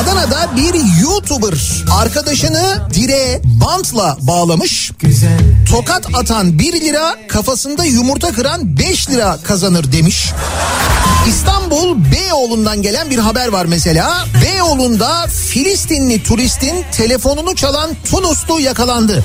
Adana'da bir YouTuber arkadaşını direğe bantla bağlamış. Tokat atan 1 lira kafasında yumurta kıran 5 lira kazanır demiş. İstanbul Beyoğlu'ndan gelen bir haber var mesela. Beyoğlu'nda Filistinli turistin telefonunu çalan Tunuslu yakalandı.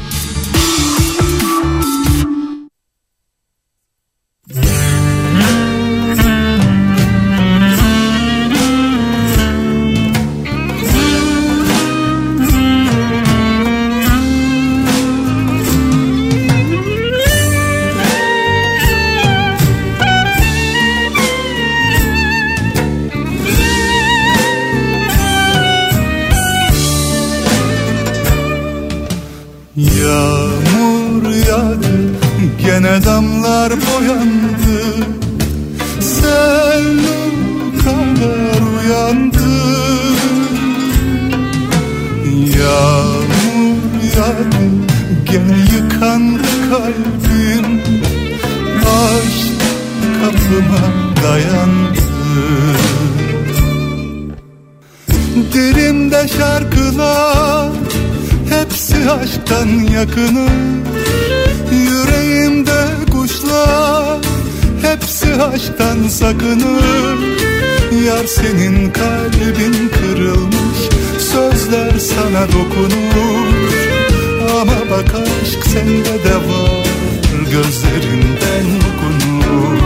Gene damlar boyandı. Sen kadar uyandı Yağmur yağdı gene yıkandı kalbim. Aşk kapıma dayandı. Dilimde şarkılar Hepsi aşktan yakını Yüreğimde kuşlar Hepsi aşktan sakınır. Yar senin kalbin kırılmış. Sözler sana dokunur. Ama bak aşk sende de var. Gözlerinden okunur.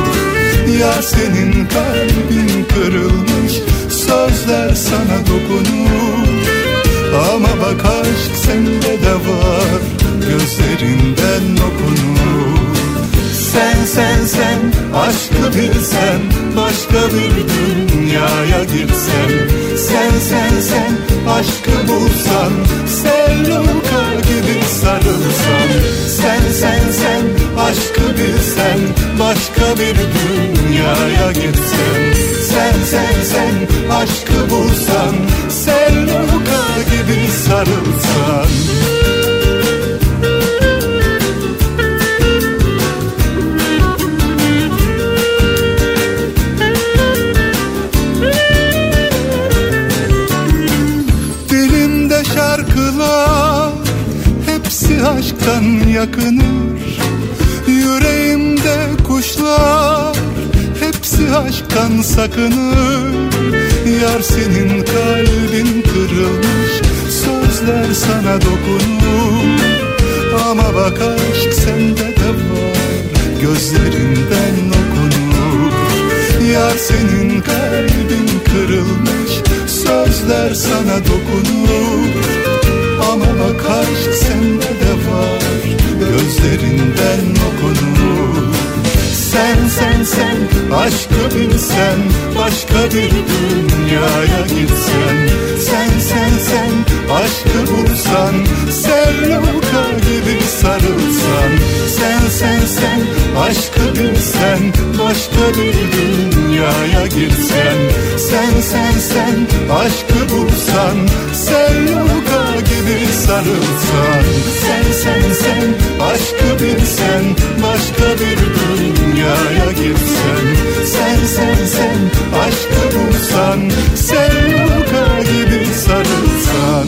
Yar senin kalbin kırılmış. Sözler sana dokunur. Ama bak aşk sende de var. Gözlerinden okunur Sen sen sen. Aşkı bilsen Başka bir dünyaya girsen Sen sen sen aşkı bulsan Selluka gibi sarılsan Sen sen sen aşkı bilsen Başka bir dünyaya girsen Sen sen sen aşkı senin kalbin kırılmış Sözler sana dokunur Ama bak aşk sende de var Gözlerinden okunur Sen sen sen aşkı bilsen Başka bir dünyaya gitsen. Sen sen sen aşkı bulsan Selluka gibi sarılsan. Sen sen sen aşkı bilsen Başka bir dünyaya girsen Sen sen sen aşkı bulsan Selluka gibi sarılsan Sen sen sen aşkı bilsen Başka bir dünyaya girsen Sen sen sen aşkı bulsan Selluka gibi sarılsan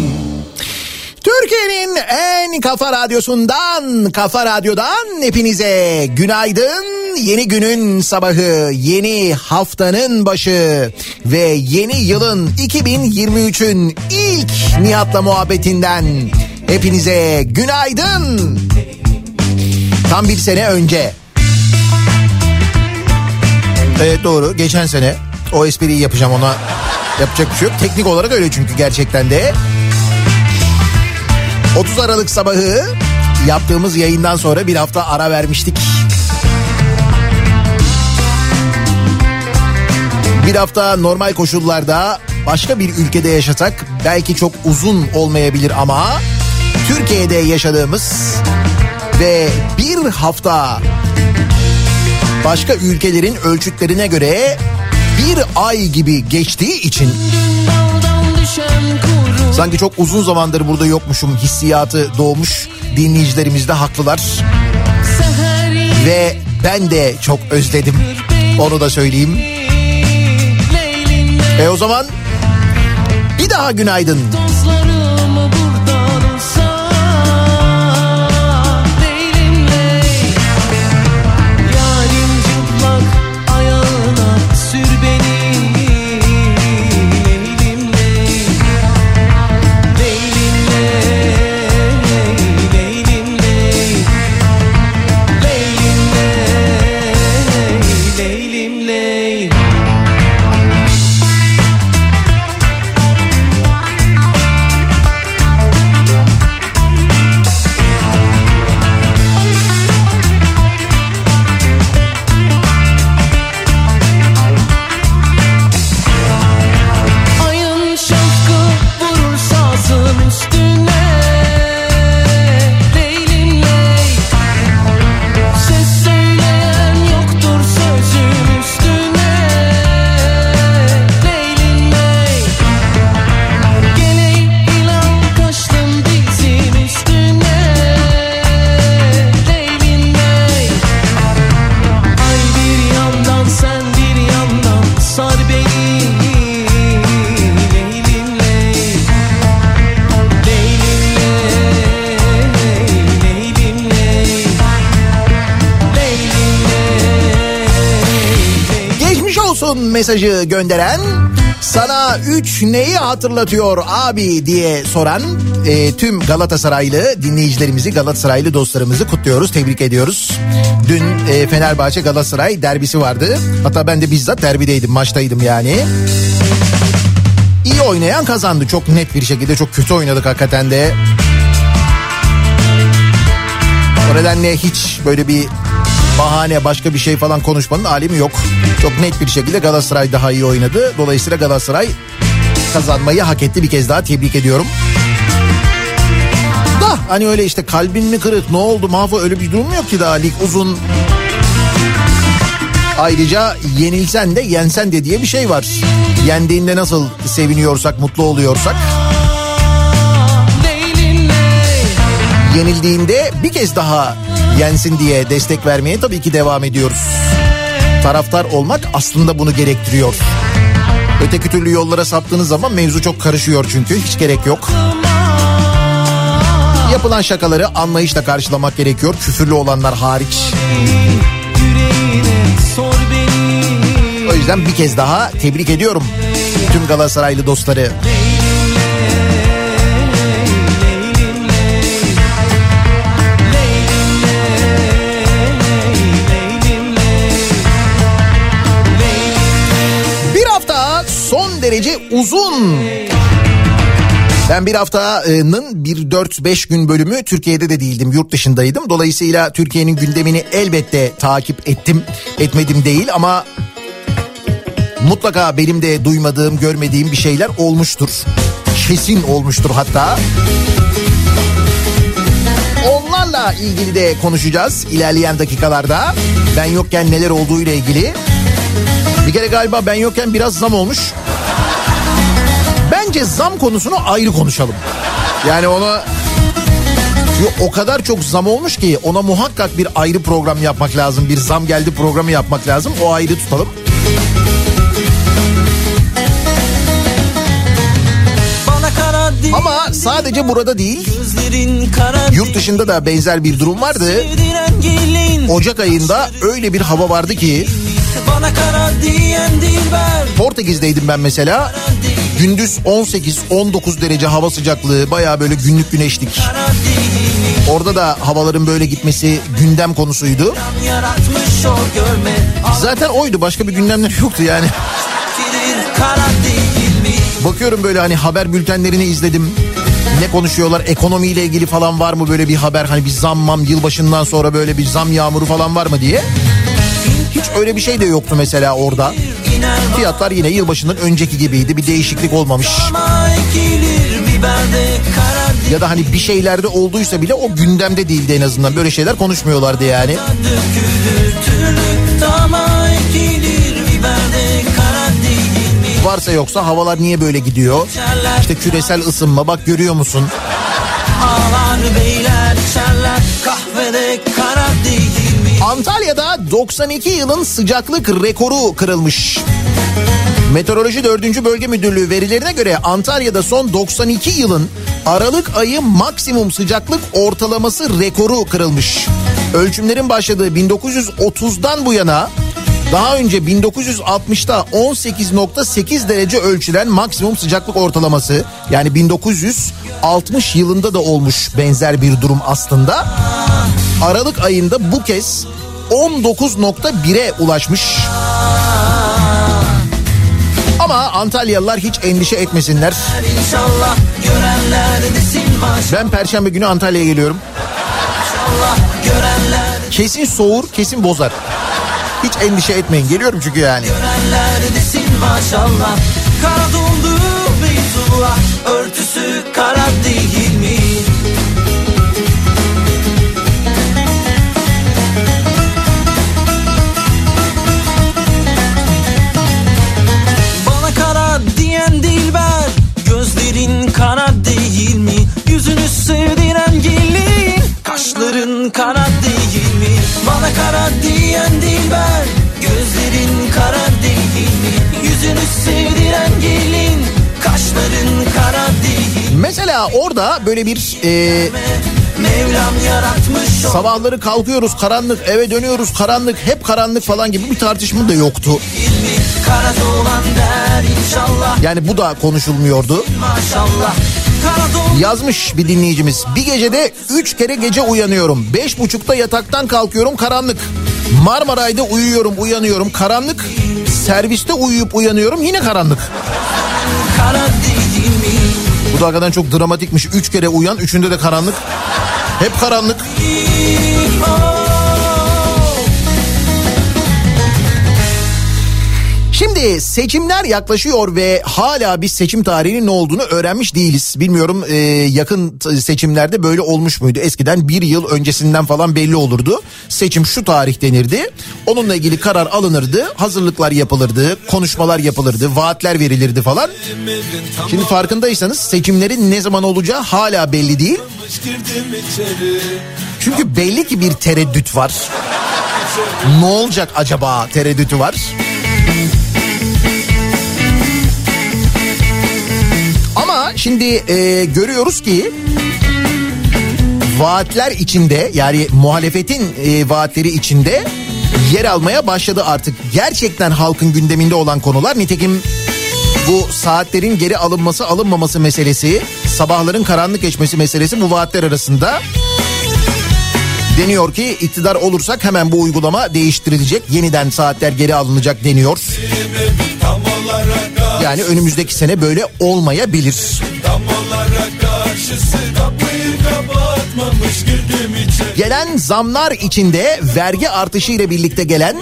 Türkiye'nin en kafa radyosundan, kafa radyodan hepinize günaydın. Yeni günün sabahı, yeni haftanın başı ve yeni yılın 2023'ün ilk Nihat'la muhabbetinden hepinize günaydın. Tam bir sene önce. Evet doğru geçen sene o espriyi yapacağım ona yapacak bir şey yok. Teknik olarak öyle çünkü gerçekten de. 30 Aralık sabahı yaptığımız yayından sonra bir hafta ara vermiştik. Bir hafta normal koşullarda başka bir ülkede yaşasak belki çok uzun olmayabilir ama Türkiye'de yaşadığımız ve bir hafta başka ülkelerin ölçütlerine göre bir ay gibi geçtiği için sanki çok uzun zamandır burada yokmuşum hissiyatı doğmuş dinleyicilerimiz de haklılar. Ve ben de çok özledim. Onu da söyleyeyim. E o zaman bir daha günaydın. Dostlarım olsun mesajı gönderen sana 3 neyi hatırlatıyor abi diye soran e, tüm Galatasaraylı dinleyicilerimizi Galatasaraylı dostlarımızı kutluyoruz tebrik ediyoruz. Dün e, Fenerbahçe Galatasaray derbisi vardı hatta ben de bizzat derbideydim maçtaydım yani. İyi oynayan kazandı çok net bir şekilde çok kötü oynadık hakikaten de. O nedenle hiç böyle bir bahane başka bir şey falan konuşmanın alemi yok. Çok net bir şekilde Galatasaray daha iyi oynadı. Dolayısıyla Galatasaray kazanmayı hak etti. Bir kez daha tebrik ediyorum. Da hani öyle işte kalbin mi kırık ne oldu mahvo öyle bir durum yok ki daha lig uzun. Ayrıca yenilsen de yensen de diye bir şey var. Yendiğinde nasıl seviniyorsak mutlu oluyorsak. Yenildiğinde bir kez daha yensin diye destek vermeye tabii ki devam ediyoruz. Taraftar olmak aslında bunu gerektiriyor. Öteki türlü yollara saptığınız zaman mevzu çok karışıyor çünkü hiç gerek yok. Yapılan şakaları anlayışla karşılamak gerekiyor. Küfürlü olanlar hariç. O yüzden bir kez daha tebrik ediyorum tüm Galatasaraylı dostları. Bir derece uzun. Ben bir haftanın bir 4-5 gün bölümü Türkiye'de de değildim yurt dışındaydım. Dolayısıyla Türkiye'nin gündemini elbette takip ettim etmedim değil ama mutlaka benim de duymadığım görmediğim bir şeyler olmuştur. Kesin olmuştur hatta. Onlarla ilgili de konuşacağız ilerleyen dakikalarda. Ben yokken neler olduğu ile ilgili. Bir kere galiba ben yokken biraz zam olmuş. Bence zam konusunu ayrı konuşalım. Yani ona o kadar çok zam olmuş ki ona muhakkak bir ayrı program yapmak lazım. Bir zam geldi programı yapmak lazım. O ayrı tutalım. Ama sadece burada değil, yurt dışında da benzer bir durum vardı. Ocak ayında öyle bir hava vardı ki Portekiz'deydim ben mesela. Gündüz 18-19 derece hava sıcaklığı baya böyle günlük güneşlik. Orada da havaların böyle gitmesi gündem konusuydu. Zaten oydu başka bir gündemler yoktu yani. Bakıyorum böyle hani haber bültenlerini izledim. Ne konuşuyorlar ekonomiyle ilgili falan var mı böyle bir haber hani bir zam mam yılbaşından sonra böyle bir zam yağmuru falan var mı diye. Hiç öyle bir şey de yoktu mesela orada. Fiyatlar yine yılbaşından önceki gibiydi. Bir değişiklik olmamış. Ya da hani bir şeylerde olduysa bile o gündemde değildi en azından. Böyle şeyler konuşmuyorlardı yani. Varsa yoksa havalar niye böyle gidiyor? İşte küresel ısınma bak görüyor musun? Ağlar beyler içerler kahvede kara değil mi? Antalya'da 92 yılın sıcaklık rekoru kırılmış. Meteoroloji 4. Bölge Müdürlüğü verilerine göre Antalya'da son 92 yılın Aralık ayı maksimum sıcaklık ortalaması rekoru kırılmış. Ölçümlerin başladığı 1930'dan bu yana daha önce 1960'ta 18.8 derece ölçülen maksimum sıcaklık ortalaması yani 1960 yılında da olmuş benzer bir durum aslında. Aralık ayında bu kez 19.1'e ulaşmış. Ama Antalyalılar hiç endişe etmesinler. Ben perşembe günü Antalya'ya geliyorum. Kesin soğur, kesin bozar. Hiç endişe etmeyin. Geliyorum çünkü yani. görenler desin maşallah Kara dondu örtüsü kara değil değil mi? Yüzünü sevdiren gelin Kaşların kara değil mi? Bana kara diyen dilber Gözlerin kara değil mi? Yüzünü sevdiren gelin Kaşların kara değil mi? Mesela orada böyle bir e, o sabahları kalkıyoruz karanlık, eve dönüyoruz karanlık, hep karanlık falan gibi bir tartışma da yoktu. Yani bu da konuşulmuyordu. Maşallah Yazmış bir dinleyicimiz. Bir gecede 3 kere gece uyanıyorum. Beş buçukta yataktan kalkıyorum karanlık. Marmaray'da uyuyorum uyanıyorum karanlık. Serviste uyuyup uyanıyorum yine karanlık. Bu da hakikaten çok dramatikmiş. Üç kere uyan üçünde de karanlık. Hep karanlık. Şimdi seçimler yaklaşıyor ve hala biz seçim tarihinin ne olduğunu öğrenmiş değiliz. Bilmiyorum e, yakın seçimlerde böyle olmuş muydu? Eskiden bir yıl öncesinden falan belli olurdu. Seçim şu tarih denirdi. Onunla ilgili karar alınırdı. Hazırlıklar yapılırdı. Konuşmalar yapılırdı. Vaatler verilirdi falan. Şimdi farkındaysanız seçimlerin ne zaman olacağı hala belli değil. Çünkü belli ki bir tereddüt var. Ne olacak acaba tereddütü var. Şimdi e, görüyoruz ki vaatler içinde yani muhalefetin e, vaatleri içinde yer almaya başladı artık. Gerçekten halkın gündeminde olan konular nitekim bu saatlerin geri alınması alınmaması meselesi, sabahların karanlık geçmesi meselesi bu vaatler arasında. Deniyor ki iktidar olursak hemen bu uygulama değiştirilecek. Yeniden saatler geri alınacak deniyor. Yani önümüzdeki sene böyle olmayabilir. Gelen zamlar içinde vergi artışı ile birlikte gelen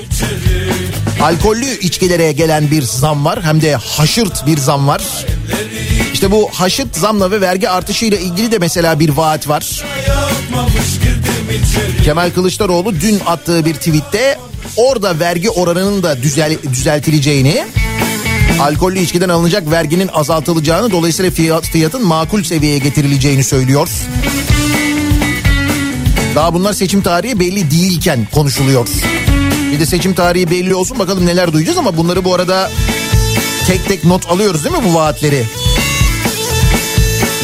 alkollü içkilere gelen bir zam var. Hem de haşırt bir zam var. İşte bu haşırt zamla ve vergi artışı ile ilgili de mesela bir vaat var. Kemal Kılıçdaroğlu dün attığı bir tweette orada vergi oranının da düzel, düzeltileceğini, alkollü içkiden alınacak verginin azaltılacağını, dolayısıyla fiyat, fiyatın makul seviyeye getirileceğini söylüyor. Daha bunlar seçim tarihi belli değilken konuşuluyor. Bir de seçim tarihi belli olsun bakalım neler duyacağız ama bunları bu arada tek tek not alıyoruz değil mi bu vaatleri?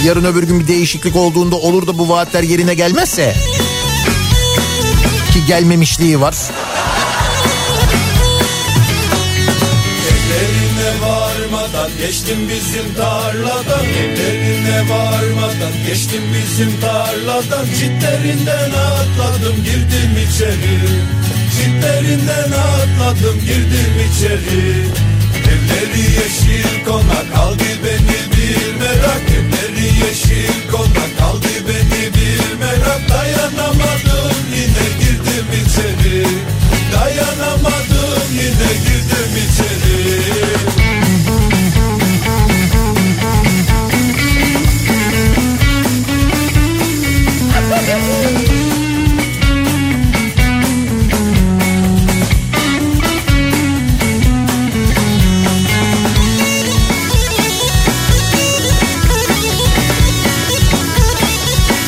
Yarın öbür gün bir değişiklik olduğunda olur da bu vaatler yerine gelmezse ki gelmemişliği var. Geçtim bizim tarladan. Evlerine varmadan geçtim bizim tarladan. Çitlerinden atladım girdim içeri. Çitlerinden atladım girdim içeri. Evleri yeşil konak aldı beni bir merak. Evleri yeşil konak aldı beni bir merak. Dayanamadım girdim içeri Dayanamadım yine girdim içeri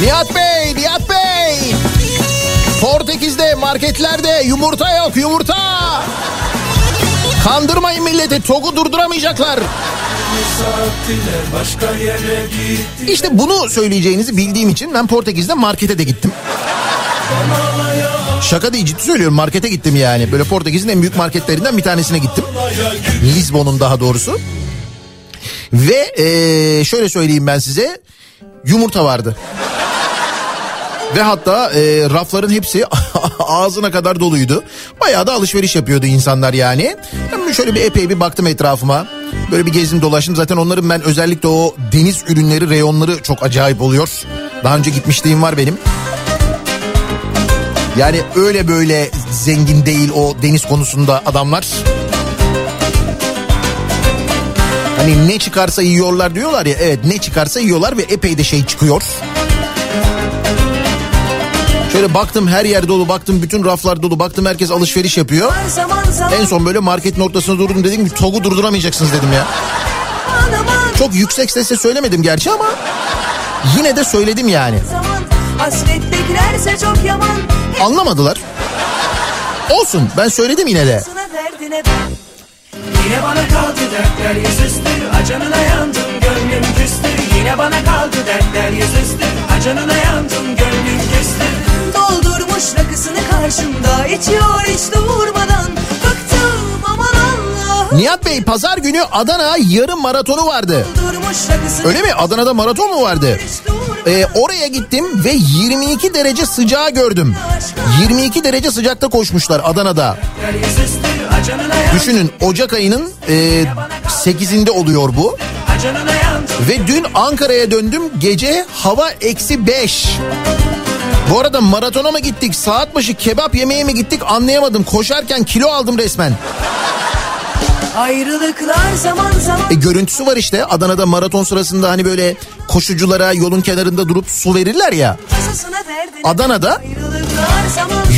Nihat Bey! Marketlerde yumurta yok yumurta. Kandırmayın milleti TOG'u durduramayacaklar. İşte bunu söyleyeceğinizi bildiğim için ben Portekiz'de markete de gittim. Şaka değil ciddi söylüyorum markete gittim yani. Böyle Portekiz'in en büyük marketlerinden bir tanesine gittim. Lisbon'un daha doğrusu. Ve eee, şöyle söyleyeyim ben size yumurta vardı. Ve hatta eee, rafların hepsi ağzına kadar doluydu. Bayağı da alışveriş yapıyordu insanlar yani. Ben şöyle bir epey bir baktım etrafıma. Böyle bir gezdim dolaştım. Zaten onların ben özellikle o deniz ürünleri reyonları çok acayip oluyor. Daha önce gitmişliğim var benim. Yani öyle böyle zengin değil o deniz konusunda adamlar. Hani ne çıkarsa yiyorlar diyorlar ya evet ne çıkarsa yiyorlar ve epey de şey çıkıyor. Şöyle baktım her yer dolu baktım bütün raflar dolu baktım herkes alışveriş yapıyor. En son böyle marketin ortasına durdum dedim ki TOG'u durduramayacaksınız dedim ya. Çok yüksek sesle söylemedim gerçi ama yine de söyledim yani. Anlamadılar. Olsun ben söyledim yine de. Yine bana kaldı dertler yüzüstü Acanına yandım gönlüm küstü Yine bana kaldı dertler yüzüstü Acanına yandım gönlüm küstü Doldurmuş rakısını karşımda içiyor hiç durmadan Bıktım aman Allah'ım Nihat Bey pazar günü Adana yarım maratonu vardı. Öyle mi? Adana'da maraton mu vardı? Ee, oraya gittim ve 22 derece sıcağı gördüm. 22 derece sıcakta koşmuşlar Adana'da. Düşünün Ocak ayının e, 8'inde oluyor bu. Ve dün Ankara'ya döndüm gece hava eksi 5. Bu arada maratona mı gittik saat başı kebap yemeye mi gittik anlayamadım. Koşarken kilo aldım resmen. Ayrılıklar zaman zaman E görüntüsü var işte Adana'da maraton sırasında hani böyle koşuculara yolun kenarında durup su verirler ya. Adana'da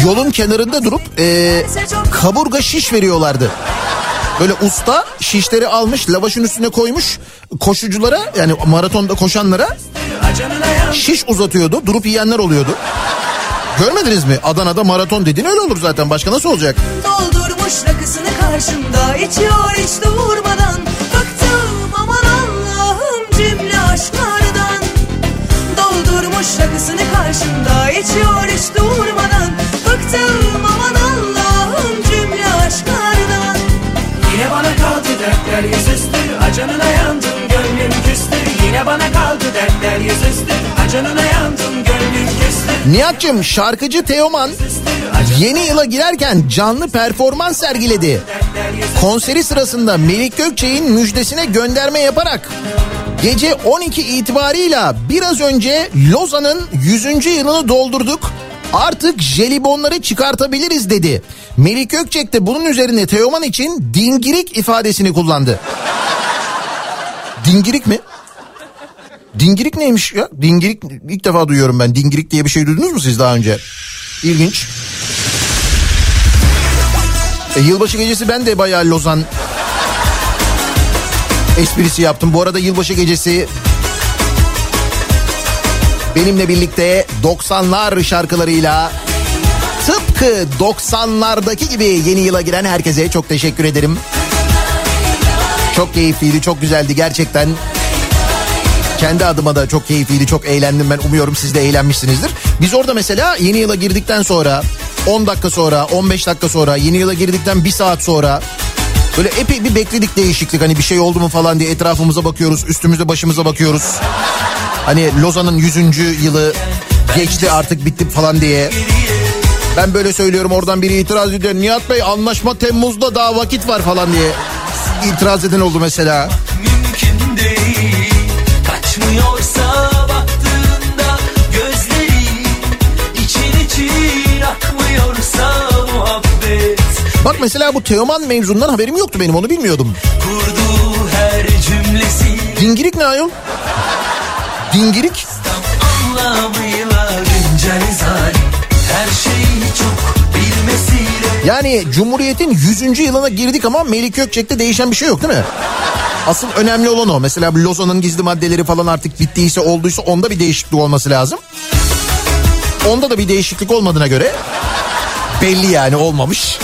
yolun kenarında durup e, kaburga şiş veriyorlardı. Böyle usta şişleri almış lavaşın üstüne koymuş koşuculara yani maratonda koşanlara şiş uzatıyordu durup yiyenler oluyordu. Görmediniz mi? Adana'da maraton dediğin öyle olur zaten başka nasıl olacak? Doldurmuş rakısını karşımda içiyor hiç durmadan Bıktım aman Allah'ım cümle aşklardan Doldurmuş rakısını karşımda içiyor hiç durmadan Bıktım yüzüstü Acanına yandım gönlüm küstü Yine bana kaldı dertler yüzüstü Acanına yandım gönlüm küstü Nihat'cığım şarkıcı Teoman yeni yıla girerken canlı performans sergiledi. Konseri sırasında Melik Gökçe'nin müjdesine gönderme yaparak gece 12 itibarıyla biraz önce Lozan'ın 100. yılını doldurduk. Artık jelibonları çıkartabiliriz dedi. Melik Gökçek de bunun üzerine Teoman için dingirik ifadesini kullandı. Dingirik mi? Dingirik neymiş ya? Dingirik ilk defa duyuyorum ben. Dingirik diye bir şey duydunuz mu siz daha önce? İlginç. E, yılbaşı gecesi ben de bayağı Lozan esprisi yaptım. Bu arada yılbaşı gecesi benimle birlikte 90'lar şarkılarıyla tıpkı 90'lardaki gibi yeni yıla giren herkese çok teşekkür ederim. Çok keyifliydi, çok güzeldi gerçekten. Kendi adıma da çok keyifliydi, çok eğlendim ben. Umuyorum siz de eğlenmişsinizdir. Biz orada mesela yeni yıla girdikten sonra 10 dakika sonra, 15 dakika sonra, yeni yıla girdikten bir saat sonra böyle epey bir bekledik değişiklik. Hani bir şey oldu mu falan diye etrafımıza bakıyoruz, üstümüze başımıza bakıyoruz. Hani Lozan'ın 100. yılı geçti artık bitti falan diye. Ben böyle söylüyorum oradan biri itiraz ediyor. Nihat Bey anlaşma Temmuz'da daha vakit var falan diye itiraz eden oldu mesela. mümkün değil Kaçmıyorsa baktığında gözlerin için için akmıyorsa muhabbet Bak mesela bu Teoman mevzundan haberim yoktu benim onu bilmiyordum. Kurduğu her cümlesi Dingirik ne ayol? Dingirik? Yani Cumhuriyet'in 100. yılına girdik ama Melik Gökçek'te değişen bir şey yok değil mi? Asıl önemli olan o. Mesela Lozan'ın gizli maddeleri falan artık bittiyse olduysa onda bir değişiklik olması lazım. Onda da bir değişiklik olmadığına göre belli yani olmamış.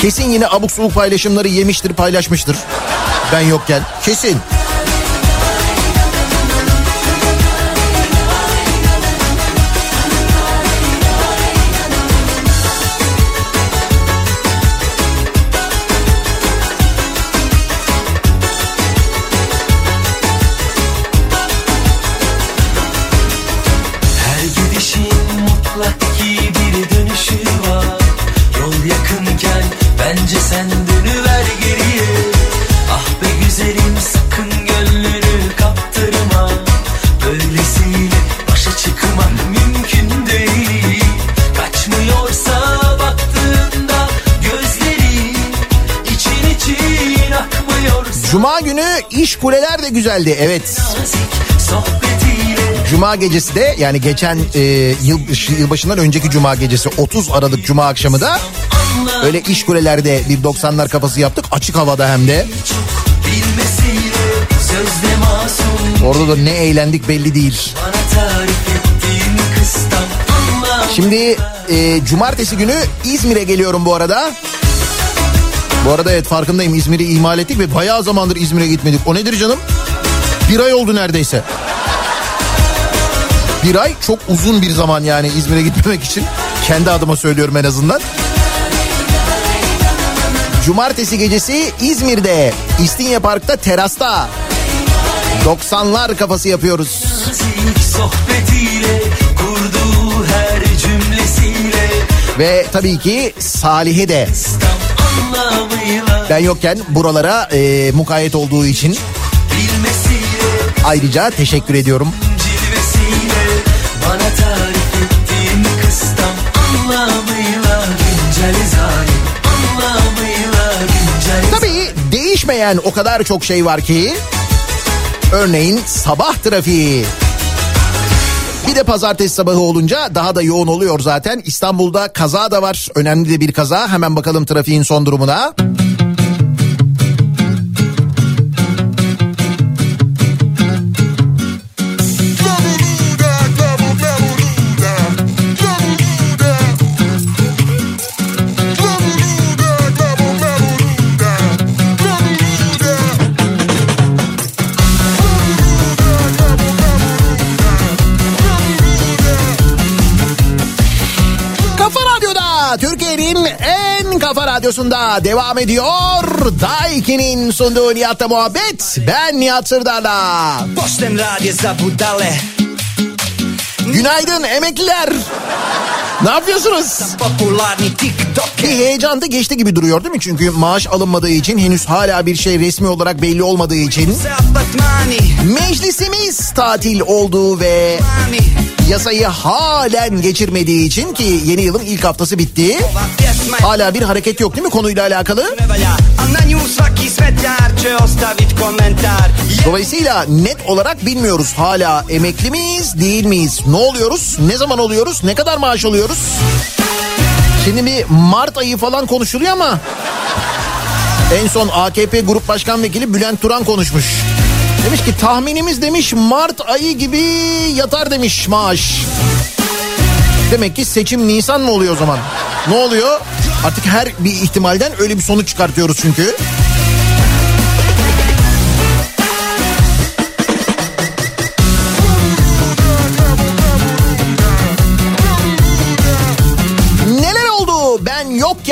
Kesin yine abuk subuk paylaşımları yemiştir paylaşmıştır. Ben yokken kesin. Kuleler de güzeldi evet. Cuma gecesi de yani geçen e, yıl, yılbaşından önceki cuma gecesi 30 Aralık cuma akşamı da öyle iş kulelerde bir 90'lar kafası yaptık açık havada hem de. Orada da ne eğlendik belli değil. Şimdi e, cumartesi günü İzmir'e geliyorum bu arada. Bu arada evet farkındayım İzmir'i ihmal ettik ve bayağı zamandır İzmir'e gitmedik. O nedir canım? Bir ay oldu neredeyse. Bir ay çok uzun bir zaman yani İzmir'e gitmemek için. Kendi adıma söylüyorum en azından. Cumartesi gecesi İzmir'de İstinye Park'ta terasta 90'lar kafası yapıyoruz. nazik sohbetiyle kurduğu her cümlesiyle Ve tabii ki Salih'e de ben yokken buralara e, mukayyet olduğu için ayrıca teşekkür ediyorum. bana tarif ettiğin kıstam anlamıyla güncel zalim anlamıyla güncel Tabii değişmeyen o kadar çok şey var ki örneğin sabah trafiği. Bir de pazartesi sabahı olunca daha da yoğun oluyor zaten. İstanbul'da kaza da var. Önemli de bir kaza. Hemen bakalım trafiğin son durumuna. Kafa radyosunda devam ediyor. Daiki'nin sunduğu Nihat'la muhabbet. Ben Nihat Sırdar'la. Pošten rad je za budale Günaydın emekliler. Ne yapıyorsunuz? Popularni TikTok Bir heyecan da geçti gibi duruyor değil mi? Çünkü maaş alınmadığı için henüz hala bir şey resmi olarak belli olmadığı için meclisimiz tatil olduğu ve yasayı halen geçirmediği için ki yeni yılın ilk haftası bitti. Hala bir hareket yok değil mi konuyla alakalı? Dolayısıyla net olarak bilmiyoruz hala emekli miyiz değil miyiz? Ne oluyoruz? Ne zaman oluyoruz? Ne kadar maaş alıyoruz? Şimdi bir Mart ayı falan konuşuluyor ama en son AKP Grup Başkan Vekili Bülent Turan konuşmuş. Demiş ki tahminimiz demiş Mart ayı gibi yatar demiş maaş. Demek ki seçim Nisan mı oluyor o zaman? Ne oluyor? Artık her bir ihtimalden öyle bir sonuç çıkartıyoruz çünkü. Neler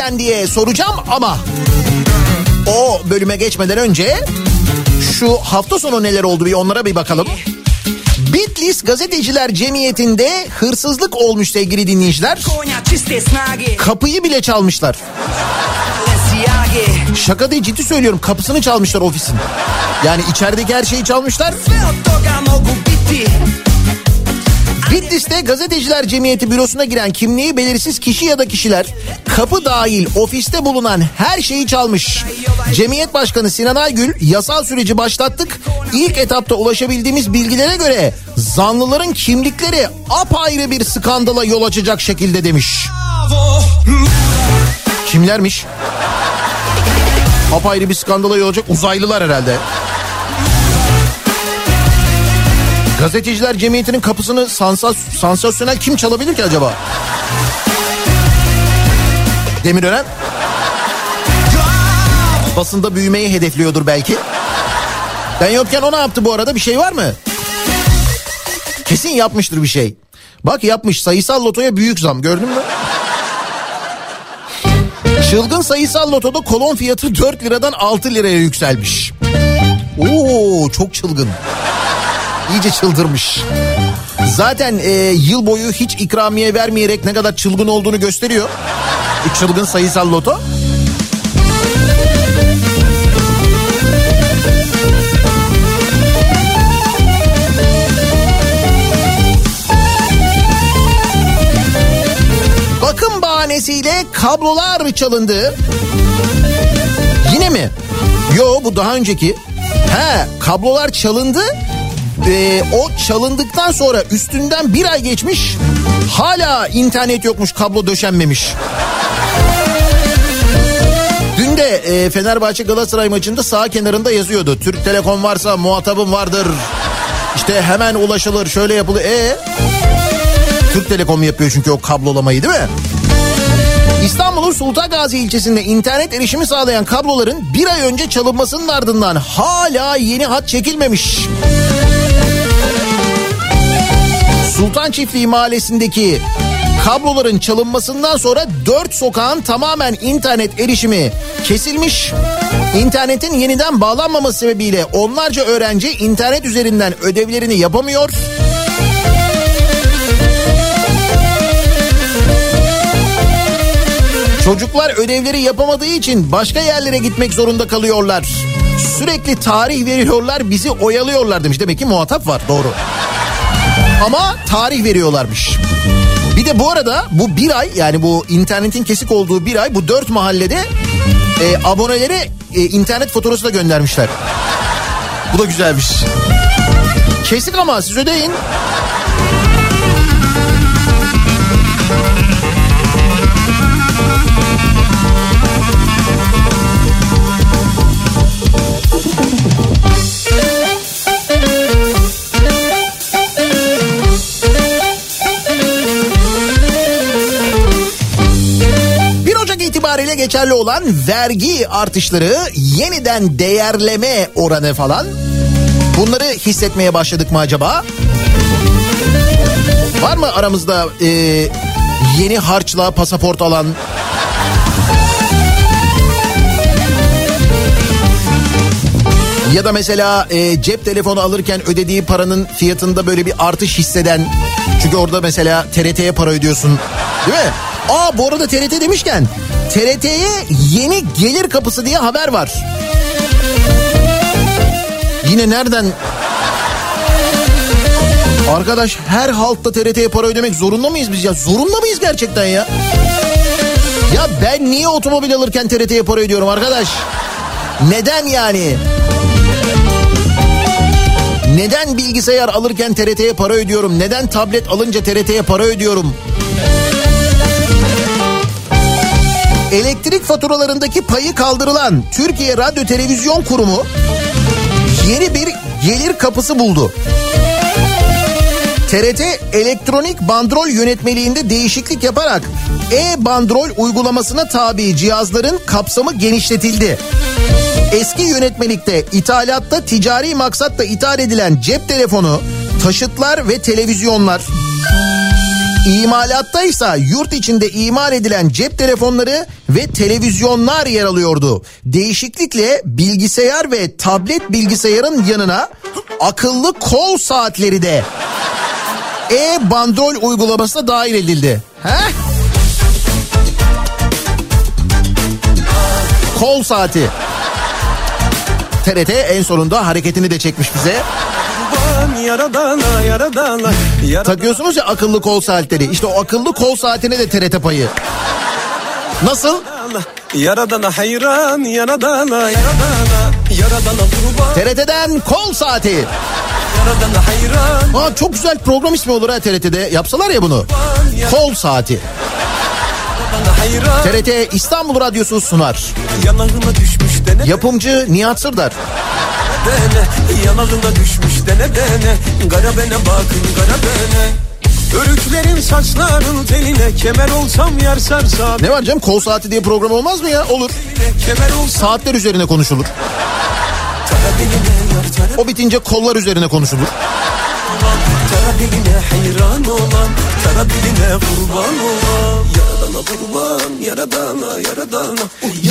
yokken diye soracağım ama o bölüme geçmeden önce şu hafta sonu neler oldu bir onlara bir bakalım. Bitlis Gazeteciler Cemiyeti'nde hırsızlık olmuş sevgili dinleyiciler. Kapıyı bile çalmışlar. Şaka değil ciddi söylüyorum kapısını çalmışlar ofisin. Yani içerideki her şeyi çalmışlar. Bitlis'te Gazeteciler Cemiyeti bürosuna giren kimliği belirsiz kişi ya da kişiler kapı dahil ofiste bulunan her şeyi çalmış. Cemiyet Başkanı Sinan Aygül yasal süreci başlattık. İlk etapta ulaşabildiğimiz bilgilere göre zanlıların kimlikleri apayrı bir skandala yol açacak şekilde demiş. Kimlermiş? Apayrı bir skandala yol açacak uzaylılar herhalde. Gazeteciler Cemiyeti'nin kapısını sansas sansasyonel kim çalabilir ki acaba? Demirören? Basında büyümeyi hedefliyordur belki. Ben yokken o ne yaptı bu arada bir şey var mı? Kesin yapmıştır bir şey. Bak yapmış sayısal lotoya büyük zam gördün mü? Çılgın sayısal lotoda kolon fiyatı 4 liradan 6 liraya yükselmiş. Oo çok çılgın. İyice çıldırmış. Zaten e, yıl boyu hiç ikramiye vermeyerek ne kadar çılgın olduğunu gösteriyor. Bu çılgın sayısal loto. Bakım bahanesiyle kablolar çalındı. Yine mi? Yo bu daha önceki. He kablolar çalındı. Ee, o çalındıktan sonra üstünden bir ay geçmiş. Hala internet yokmuş kablo döşenmemiş. Dün de e, Fenerbahçe Galatasaray maçında sağ kenarında yazıyordu. Türk Telekom varsa muhatabım vardır. İşte hemen ulaşılır şöyle yapılır. E Türk Telekom yapıyor çünkü o kablolamayı değil mi? İstanbul'un Sultan ilçesinde internet erişimi sağlayan kabloların bir ay önce çalınmasının ardından hala yeni hat çekilmemiş. Sultan Çiftliği mahallesindeki kabloların çalınmasından sonra dört sokağın tamamen internet erişimi kesilmiş. İnternetin yeniden bağlanmaması sebebiyle onlarca öğrenci internet üzerinden ödevlerini yapamıyor. Çocuklar ödevleri yapamadığı için başka yerlere gitmek zorunda kalıyorlar. Sürekli tarih veriyorlar bizi oyalıyorlar demiş. Demek ki muhatap var doğru. Ama tarih veriyorlarmış. Bir de bu arada bu bir ay yani bu internetin kesik olduğu bir ay bu dört mahallede e, abonelere e, internet faturası da göndermişler. Bu da güzelmiş. Kesik ama siz ödeyin. İtibariyle geçerli olan vergi artışları, yeniden değerleme oranı falan bunları hissetmeye başladık mı acaba? Var mı aramızda e, yeni harçla pasaport alan? Ya da mesela e, cep telefonu alırken ödediği paranın fiyatında böyle bir artış hisseden. Çünkü orada mesela TRT'ye para ödüyorsun değil mi? Aa bu arada TRT demişken TRT'ye yeni gelir kapısı diye haber var. Yine nereden? Arkadaş her halkta TRT'ye para ödemek zorunda mıyız biz ya? Zorunda mıyız gerçekten ya? Ya ben niye otomobil alırken TRT'ye para ödüyorum arkadaş? Neden yani? Neden bilgisayar alırken TRT'ye para ödüyorum? Neden tablet alınca TRT'ye para ödüyorum? Elektrik faturalarındaki payı kaldırılan Türkiye Radyo Televizyon Kurumu yeni bir gelir kapısı buldu. TRT elektronik bandrol yönetmeliğinde değişiklik yaparak e-bandrol uygulamasına tabi cihazların kapsamı genişletildi. Eski yönetmelikte ithalatta ticari maksatla ithal edilen cep telefonu, taşıtlar ve televizyonlar İmalatta ise yurt içinde imal edilen cep telefonları ve televizyonlar yer alıyordu. Değişiklikle bilgisayar ve tablet bilgisayarın yanına akıllı kol saatleri de e-bandrol uygulamasına dahil edildi. He? Kol saati. TRT en sonunda hareketini de çekmiş bize. Yaradana, yaradana, yaradana. Takıyorsunuz ya akıllı kol saatleri. İşte o akıllı kol saatine de TRT payı. Nasıl? Yaradana hayran, yaradana, yaradana, yaradana kurban. TRT'den kol saati. Yaradana hayran. Aa, çok güzel program ismi olur ha TRT'de. Yapsalar ya bunu. Kol saati. TRT İstanbul Radyosu sunar. Yapımcı Nihat Sırdar. Yanağına düşmüş dene dene Gara bene bakın gara bene Örüklerin saçların teline Kemer olsam yer sarsam Ne var canım kol saati diye program olmaz mı ya? Olur. Kemer olsam Saatler üzerine konuşulur. O bitince kollar üzerine konuşulur. Diline hayran olan diline kurban olan kurban Yaradana yaradana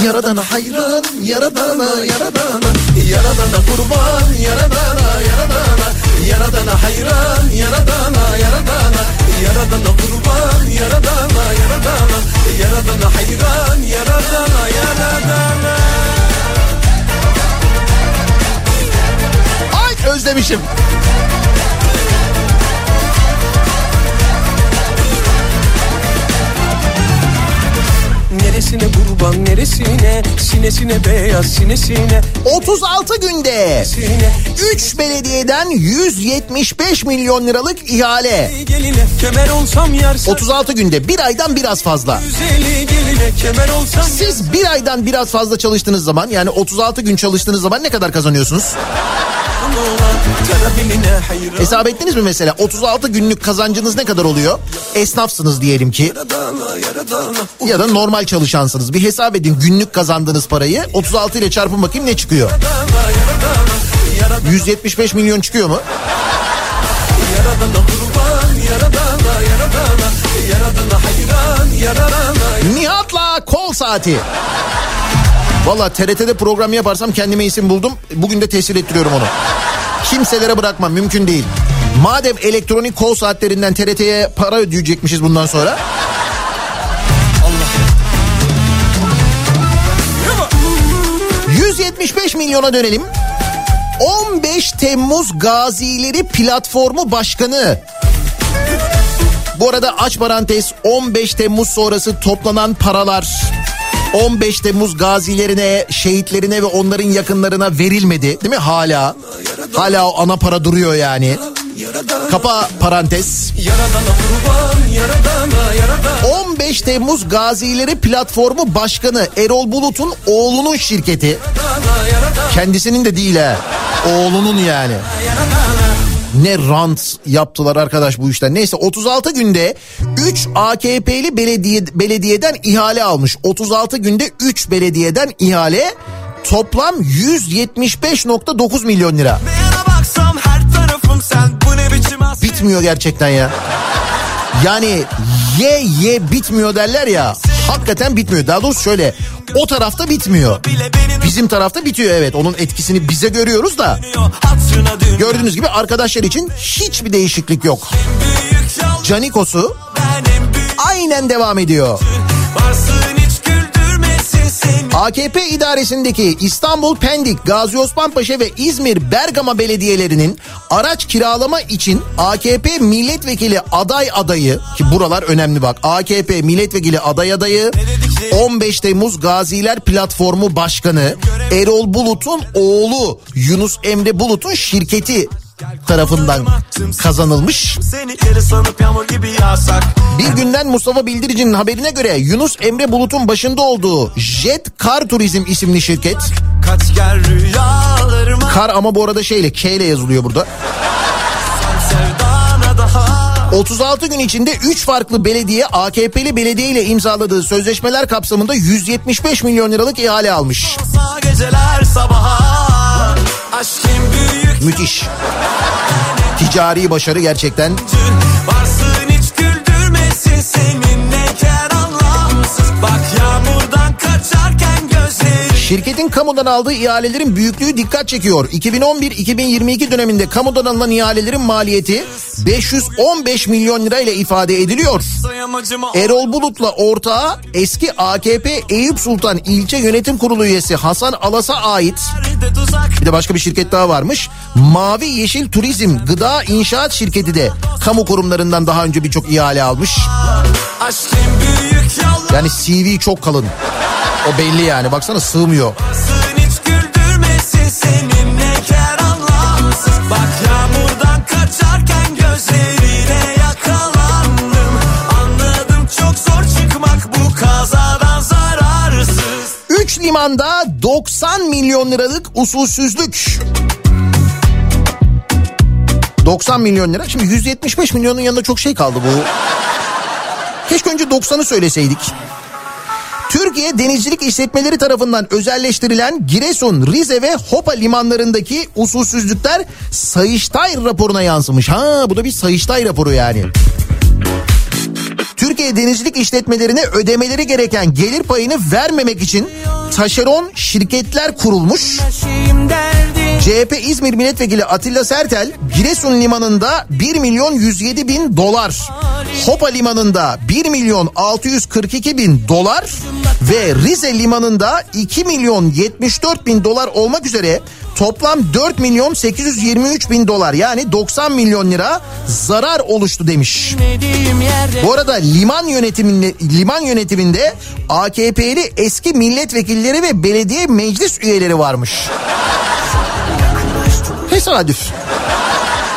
Yaradana. hayran, yaradana, yaradana. Yaradana kurban Yaradana yaradana. Yaradana hayran Yaradana yaradana. Yaradana kurban Yaradana yaradana. Yaradana hayran Yaradana yaradana. Ay özlemişim. Neresine kurban neresine Sinesine beyaz sinesine 36 günde Sine 3 belediyeden 175 milyon liralık ihale. geline Kemer olsam yarsa 36 günde bir aydan biraz fazla. Siz bir aydan biraz fazla çalıştığınız zaman yani 36 gün çalıştığınız zaman ne kadar kazanıyorsunuz? Hesap ettiniz mi mesela 36 günlük kazancınız ne kadar oluyor? Esnafsınız diyelim ki ya da normal çalışansınız. Bir hesap edin günlük kazandığınız parayı 36 ile çarpın bakayım ne çıkıyor? 175 milyon çıkıyor mu? Nihat'la kol saati. Valla TRT'de program yaparsam kendime isim buldum. Bugün de tesir ettiriyorum onu. Kimselere bırakmam mümkün değil. Madem elektronik kol saatlerinden TRT'ye para ödeyecekmişiz bundan sonra. 175 milyona dönelim. 15 Temmuz Gazileri Platformu Başkanı bu arada aç parantez 15 Temmuz sonrası toplanan paralar 15 Temmuz gazilerine, şehitlerine ve onların yakınlarına verilmedi değil mi hala? Hala o ana para duruyor yani. Kapa parantez. Yaradana kurban Yaradana yaradana 15 Temmuz Gazileri Platformu Başkanı Erol Bulut'un oğlunun şirketi. Kendisinin de değil ha. Oğlunun yani. Ne rant yaptılar arkadaş bu işten. Neyse 36 günde 3 AKP'li belediye, belediyeden ihale almış. 36 günde 3 belediyeden ihale toplam 175.9 milyon lira. Yana Bitmiyor gerçekten ya. Yani ye ye bitmiyor derler ya. Hakikaten bitmiyor. Daha doğrusu şöyle o tarafta bitmiyor. Bizim tarafta bitiyor evet. Onun etkisini bize görüyoruz da. Gördüğünüz gibi arkadaşlar için hiçbir değişiklik yok. Canikos'u aynen devam ediyor. Varsın AKP idaresindeki İstanbul Pendik, Gazi Osman Paşa ve İzmir Bergama belediyelerinin araç kiralama için AKP milletvekili aday adayı ki buralar önemli bak. AKP milletvekili aday adayı 15 Temmuz Gaziler Platformu Başkanı Erol Bulut'un oğlu Yunus Emre Bulut'un şirketi tarafından kazanılmış. Bir günden Mustafa Bildirici'nin haberine göre Yunus Emre Bulut'un başında olduğu Jet Kar Turizm isimli şirket. Kar ama bu arada şeyle K ile yazılıyor burada. Sevdana daha 36 gün içinde 3 farklı belediye AKP'li belediye ile imzaladığı sözleşmeler kapsamında 175 milyon liralık ihale almış. Müthiş. Ticari başarı gerçekten. Şirketin kamudan aldığı ihalelerin büyüklüğü dikkat çekiyor. 2011-2022 döneminde kamudan alınan ihalelerin maliyeti 515 milyon lira ile ifade ediliyor. Erol Bulut'la ortağı eski AKP Eyüp Sultan İlçe Yönetim Kurulu üyesi Hasan Alas'a ait bir de başka bir şirket daha varmış. Mavi Yeşil Turizm Gıda İnşaat Şirketi de kamu kurumlarından daha önce birçok ihale almış. Yani CV çok kalın. O belli yani baksana sığmıyor. hiç güldürmesin seninle kar anlamsız Bak yağmurdan kaçarken gözlerine yakalandım Anladım çok zor çıkmak bu kazadan zararsız 3 limanda 90 milyon liralık usulsüzlük. 90 milyon lira. Şimdi 175 milyonun yanında çok şey kaldı bu. Keşke önce 90'ı söyleseydik. Türkiye Denizcilik İşletmeleri tarafından özelleştirilen Giresun, Rize ve Hopa limanlarındaki usulsüzlükler Sayıştay raporuna yansımış. Ha bu da bir Sayıştay raporu yani. Türkiye Denizcilik İşletmelerine ödemeleri gereken gelir payını vermemek için taşeron şirketler kurulmuş. CHP İzmir Milletvekili Atilla Sertel Giresun Limanı'nda 1 milyon 107 bin dolar, Hopa Limanı'nda 1 milyon 642 bin dolar ve Rize Limanı'nda 2 milyon 74 bin dolar olmak üzere toplam 4 milyon 823 bin dolar yani 90 milyon lira zarar oluştu demiş. Bu arada liman yönetiminde liman yönetiminde AKP'li eski milletvekilleri ve belediye meclis üyeleri varmış. Tesadüf.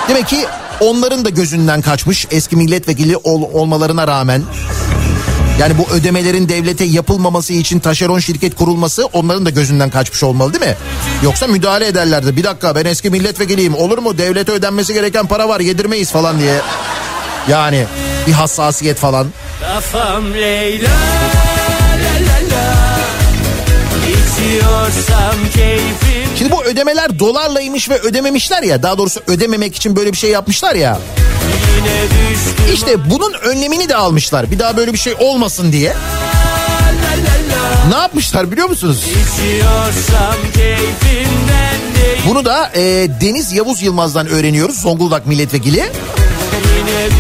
Demek ki onların da gözünden kaçmış eski milletvekili ol, olmalarına rağmen. Yani bu ödemelerin devlete yapılmaması için taşeron şirket kurulması onların da gözünden kaçmış olmalı değil mi? Yoksa müdahale ederlerdi. Bir dakika ben eski milletvekiliyim olur mu devlete ödenmesi gereken para var yedirmeyiz falan diye. Yani bir hassasiyet falan. Kafam Leyla la la la İçiyorsam keyfim Şimdi bu ödemeler dolarlaymış ve ödememişler ya daha doğrusu ödememek için böyle bir şey yapmışlar ya. İşte bunun önlemini de almışlar. Bir daha böyle bir şey olmasın diye. Ne yapmışlar biliyor musunuz? Bunu da e, Deniz Yavuz Yılmaz'dan öğreniyoruz. Zonguldak milletvekili.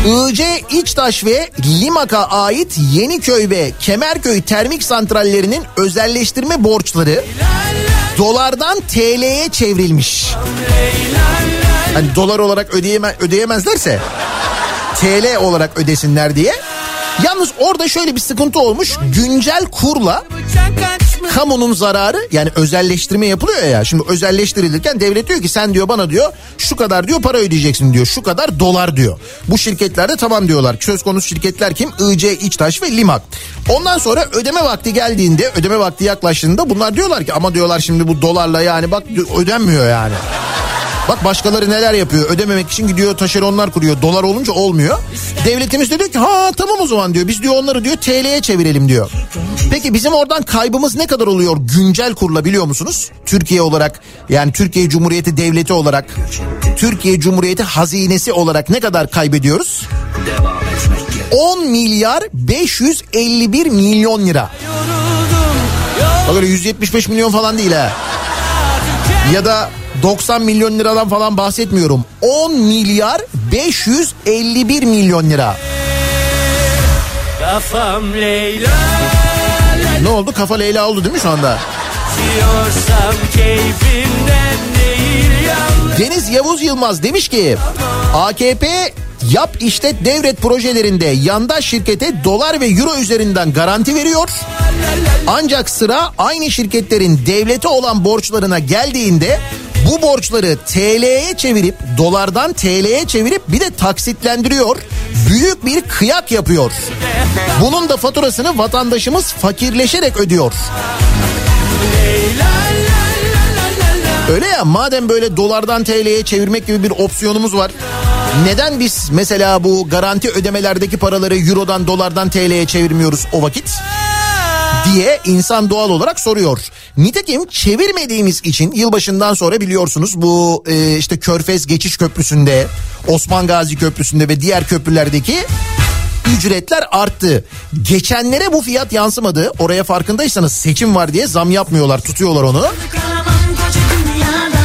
Iğce, İçtaş ve Limak'a ait Yeniköy ve Kemerköy termik santrallerinin özelleştirme borçları dolardan TL'ye çevrilmiş. Hani dolar olarak ödeyeme, ödeyemezlerse TL olarak ödesinler diye. Yalnız orada şöyle bir sıkıntı olmuş. Güncel kurla kamunun zararı yani özelleştirme yapılıyor ya. Şimdi özelleştirilirken devlet diyor ki sen diyor bana diyor şu kadar diyor para ödeyeceksin diyor. Şu kadar dolar diyor. Bu şirketlerde tamam diyorlar. Söz konusu şirketler kim? IC, İçtaş ve Limak. Ondan sonra ödeme vakti geldiğinde ödeme vakti yaklaştığında bunlar diyorlar ki ama diyorlar şimdi bu dolarla yani bak ödenmiyor yani. Bak başkaları neler yapıyor ödememek için gidiyor taşeronlar kuruyor dolar olunca olmuyor. Devletimiz de diyor ki ha tamam o zaman diyor biz diyor onları diyor TL'ye çevirelim diyor. Peki bizim oradan kaybımız ne kadar oluyor güncel kurla biliyor musunuz? Türkiye olarak yani Türkiye Cumhuriyeti Devleti olarak Türkiye Cumhuriyeti hazinesi olarak ne kadar kaybediyoruz? 10 milyar 551 milyon lira. Bak öyle 175 milyon falan değil ha. Ya da 90 milyon liradan falan bahsetmiyorum. 10 milyar 551 milyon lira. Kafam Leyla Ne oldu? Kafa Leyla oldu değil mi şu anda? Deniz Yavuz Yılmaz demiş ki AKP yap işlet devret projelerinde yandaş şirkete dolar ve euro üzerinden garanti veriyor. Ancak sıra aynı şirketlerin devlete olan borçlarına geldiğinde bu borçları TL'ye çevirip dolardan TL'ye çevirip bir de taksitlendiriyor. Büyük bir kıyak yapıyor. Bunun da faturasını vatandaşımız fakirleşerek ödüyor. Öyle ya madem böyle dolardan TL'ye çevirmek gibi bir opsiyonumuz var. Neden biz mesela bu garanti ödemelerdeki paraları eurodan dolardan TL'ye çevirmiyoruz o vakit? Diye insan doğal olarak soruyor. Nitekim çevirmediğimiz için yılbaşından sonra biliyorsunuz bu e, işte Körfez Geçiş Köprüsü'nde, Osman Gazi Köprüsü'nde ve diğer köprülerdeki ücretler arttı. Geçenlere bu fiyat yansımadı. Oraya farkındaysanız seçim var diye zam yapmıyorlar, tutuyorlar onu.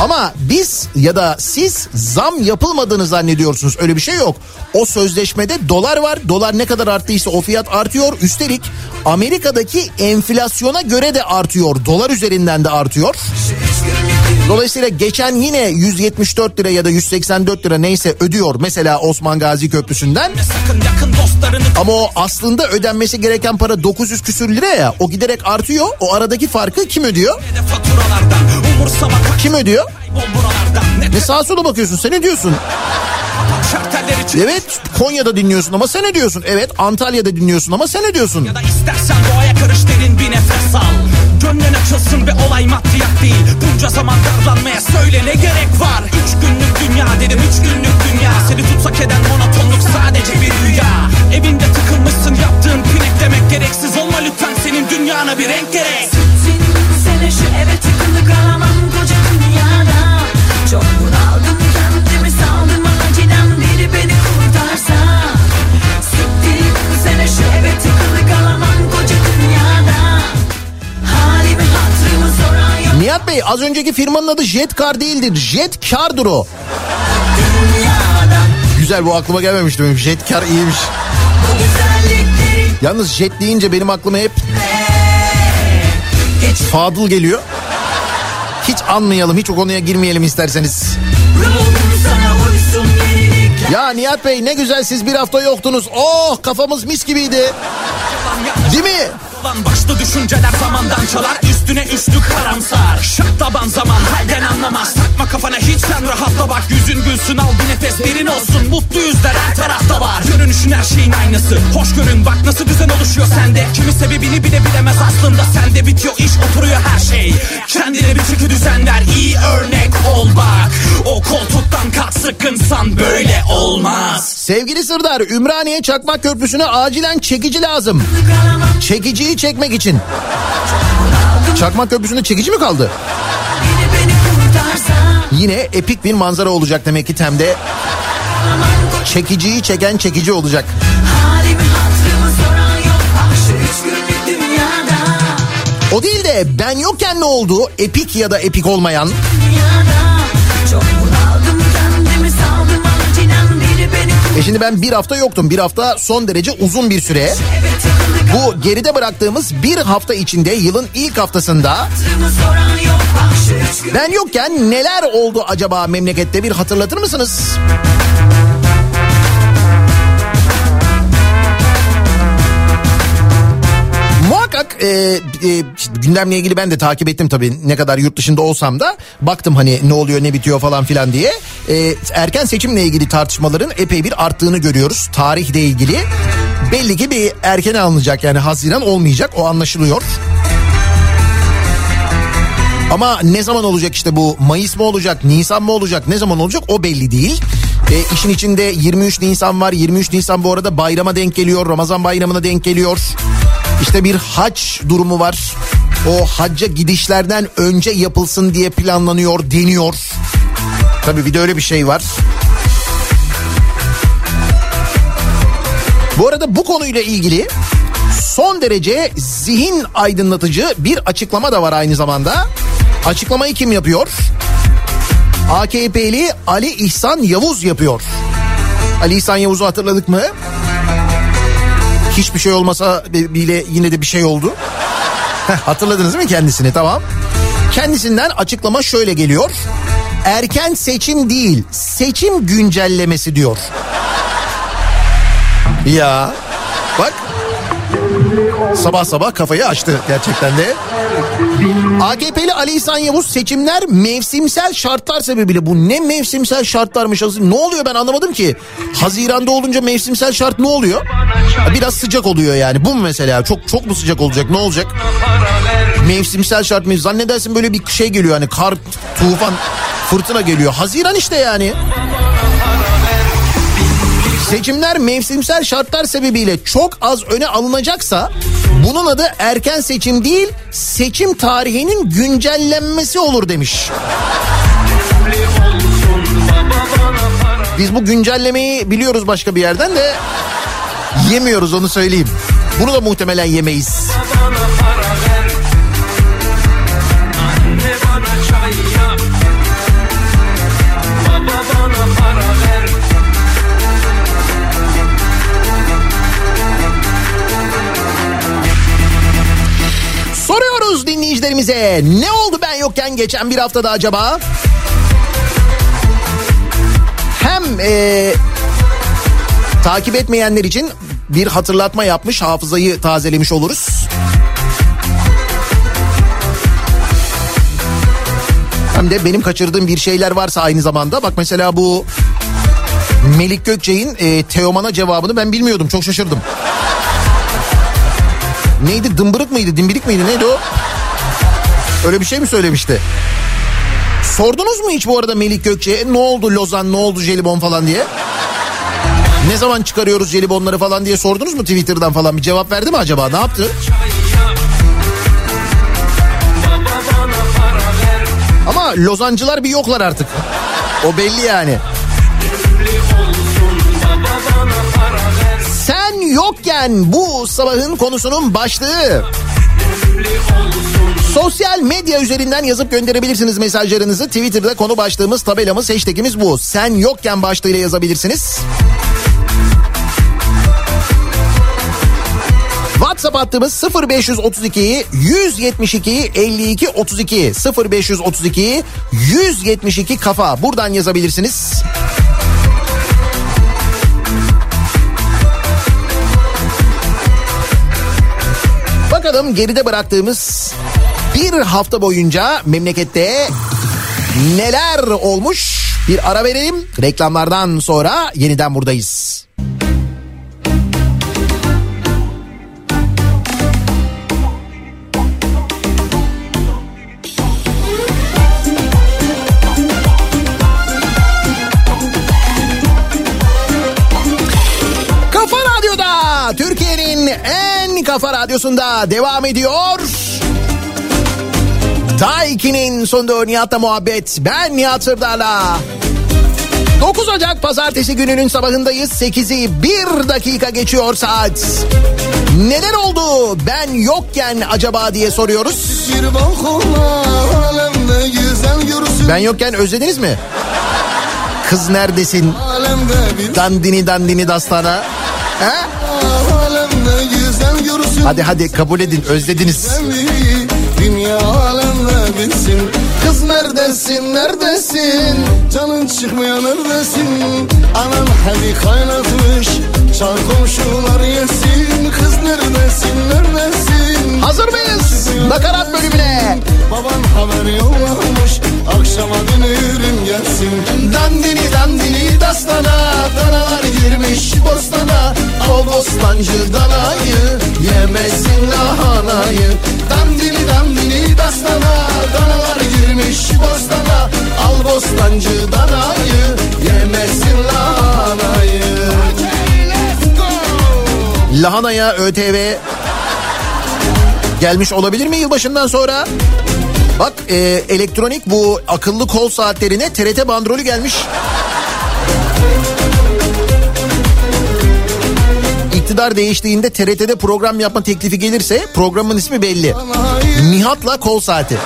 Ama biz ya da siz zam yapılmadığını zannediyorsunuz. Öyle bir şey yok. O sözleşmede dolar var. Dolar ne kadar arttıysa o fiyat artıyor. Üstelik Amerika'daki enflasyona göre de artıyor. Dolar üzerinden de artıyor. Dolayısıyla geçen yine 174 lira ya da 184 lira neyse ödüyor mesela Osman Gazi Köprüsü'nden. Ama o aslında ödenmesi gereken para 900 küsür lira ya o giderek artıyor. O aradaki farkı kim ödüyor? Kim ödüyor? Ne sağa sola bakıyorsun sen ne diyorsun? Evet Konya'da dinliyorsun ama sen ne diyorsun? Evet Antalya'da dinliyorsun ama sen ne diyorsun? Ya da istersen doğaya karış derin bir nefes al Gönlün açılsın ve olay maddiyat değil Bunca zaman darlanmaya söyle ne gerek var Üç günlük dünya dedim üç günlük dünya Seni tutsak eden az önceki firmanın adı Jetkar değildir. Jetkardır o. Güzel bu aklıma gelmemişti benim. Jetkar iyiymiş. Yalnız jet deyince benim aklıma hep Fadıl geliyor. Hiç anmayalım, hiç o konuya girmeyelim isterseniz. Ya Nihat Bey ne güzel siz bir hafta yoktunuz. Oh kafamız mis gibiydi. Değil mi? Lan başta düşünceler zamandan çalar Üstüne üstlük karamsar. Şaklaban zaman halden anlamaz. Takma kafana hiç sen rahatla bak. Yüzün gülsün al bir nefes derin olsun. Mutlu yüzler her tarafta var. Görünüşün her şeyin aynısı. Hoş görün bak nasıl düzen oluşuyor sende. Kimi sebebini bile bilemez aslında. Sende bitiyor iş oturuyor her şey. Kendine bir çeki düzen ver iyi örnek ol bak. O koltuktan kalk sıkınsan böyle olmaz Sevgili Sırdar, Ümraniye Çakmak Köprüsü'ne acilen çekici lazım. Çekiciyi çekmek için. Çakmak Köprüsü'nde çekici mi kaldı? Yine epik bir manzara olacak demek ki Tem'de. Çekiciyi çeken çekici olacak. O değil de ben yokken ne oldu? Epik ya da epik olmayan. Dünyada E şimdi ben bir hafta yoktum. Bir hafta son derece uzun bir süre. Bu geride bıraktığımız bir hafta içinde yılın ilk haftasında ben yokken neler oldu acaba memlekette bir hatırlatır mısınız? Muhakkak e, e, gündemle ilgili ben de takip ettim tabii ne kadar yurt dışında olsam da baktım hani ne oluyor ne bitiyor falan filan diye. E, erken seçimle ilgili tartışmaların epey bir arttığını görüyoruz tarihle ilgili. Belli ki bir erken alınacak yani Haziran olmayacak o anlaşılıyor. Ama ne zaman olacak işte bu Mayıs mı olacak Nisan mı olacak ne zaman olacak o belli değil. E, işin içinde 23 Nisan var 23 Nisan bu arada bayrama denk geliyor Ramazan bayramına denk geliyor. İşte bir hac durumu var. O hacca gidişlerden önce yapılsın diye planlanıyor deniyor. Tabii bir de öyle bir şey var. Bu arada bu konuyla ilgili son derece zihin aydınlatıcı bir açıklama da var aynı zamanda. Açıklamayı kim yapıyor? AKP'li Ali İhsan Yavuz yapıyor. Ali İhsan Yavuz'u hatırladık mı? Hiçbir şey olmasa bile yine de bir şey oldu. Hatırladınız değil mi kendisini tamam. Kendisinden açıklama şöyle geliyor. Erken seçim değil seçim güncellemesi diyor. Ya bak sabah sabah kafayı açtı gerçekten de. AKP'li Ali İhsan Yavuz seçimler mevsimsel şartlar sebebiyle bu ne mevsimsel şartlarmış ne oluyor ben anlamadım ki. Haziranda olunca mevsimsel şart ne oluyor? Biraz sıcak oluyor yani bu mu mesela çok çok mu sıcak olacak ne olacak? Mevsimsel şart mı zannedersin böyle bir şey geliyor hani kar tufan fırtına geliyor. Haziran işte yani. Seçimler mevsimsel şartlar sebebiyle çok az öne alınacaksa bunun adı erken seçim değil seçim tarihinin güncellenmesi olur demiş. Biz bu güncellemeyi biliyoruz başka bir yerden de yemiyoruz onu söyleyeyim. Bunu da muhtemelen yemeyiz. Dinleyicilerimize ne oldu ben yokken geçen bir haftada acaba? Hem e, takip etmeyenler için bir hatırlatma yapmış hafızayı tazelemiş oluruz. Hem de benim kaçırdığım bir şeyler varsa aynı zamanda bak mesela bu Melik Gökçe'nin e, Teoman'a cevabını ben bilmiyordum çok şaşırdım. Neydi dımbırık mıydı dimbirik miydi neydi o? Öyle bir şey mi söylemişti? Sordunuz mu hiç bu arada Melik Gökçe'ye ne oldu Lozan ne oldu Jelibon falan diye? Ne zaman çıkarıyoruz jelibonları falan diye sordunuz mu Twitter'dan falan bir cevap verdi mi acaba ne yaptı? Ama lozancılar bir yoklar artık. O belli yani. Sen yokken bu sabahın konusunun başlığı. Sosyal medya üzerinden yazıp gönderebilirsiniz mesajlarınızı. Twitter'da konu başlığımız, tabelamız, hashtagimiz bu. Sen yokken başlığıyla yazabilirsiniz. WhatsApp hattımız 0532 172 52 32 0532 172 kafa. Buradan yazabilirsiniz. Bakalım geride bıraktığımız bir hafta boyunca memlekette neler olmuş? Bir ara verelim. Reklamlardan sonra yeniden buradayız. Kafa Radyo'da Türkiye'nin en kafa radyosunda devam ediyor. Daiki'nin sonunda Nihat'la muhabbet. Ben Nihat Sırdar'la. 9 Ocak pazartesi gününün sabahındayız. 8'i 1 dakika geçiyor saat. Neler oldu ben yokken acaba diye soruyoruz. Ben yokken özlediniz mi? Kız neredesin? Dandini dandini dastana. He? Hadi hadi kabul edin özlediniz. Dünya bilsin. Kız neredesin neredesin? Canın çıkmıyor neredesin? Anan hadi kaynatmış. Çal komşular yesin. Kız neredesin neredesin? Hazır mıyız? Nakarat bölümüne. Baban haber yollamış Akşama dönürüm gelsin Dandini dandini dastana Danalar girmiş bostana Al bostancı danayı Yemesin lahanayı Dandini dandini dastana Danalar girmiş bostana Al bostancı danayı Yemesin lahanayı Lahana'ya ÖTV gelmiş olabilir mi yılbaşından sonra? Bak e, elektronik bu akıllı kol saatlerine TRT bandrolü gelmiş. İktidar değiştiğinde TRT'de program yapma teklifi gelirse programın ismi belli. Nihat'la kol saati.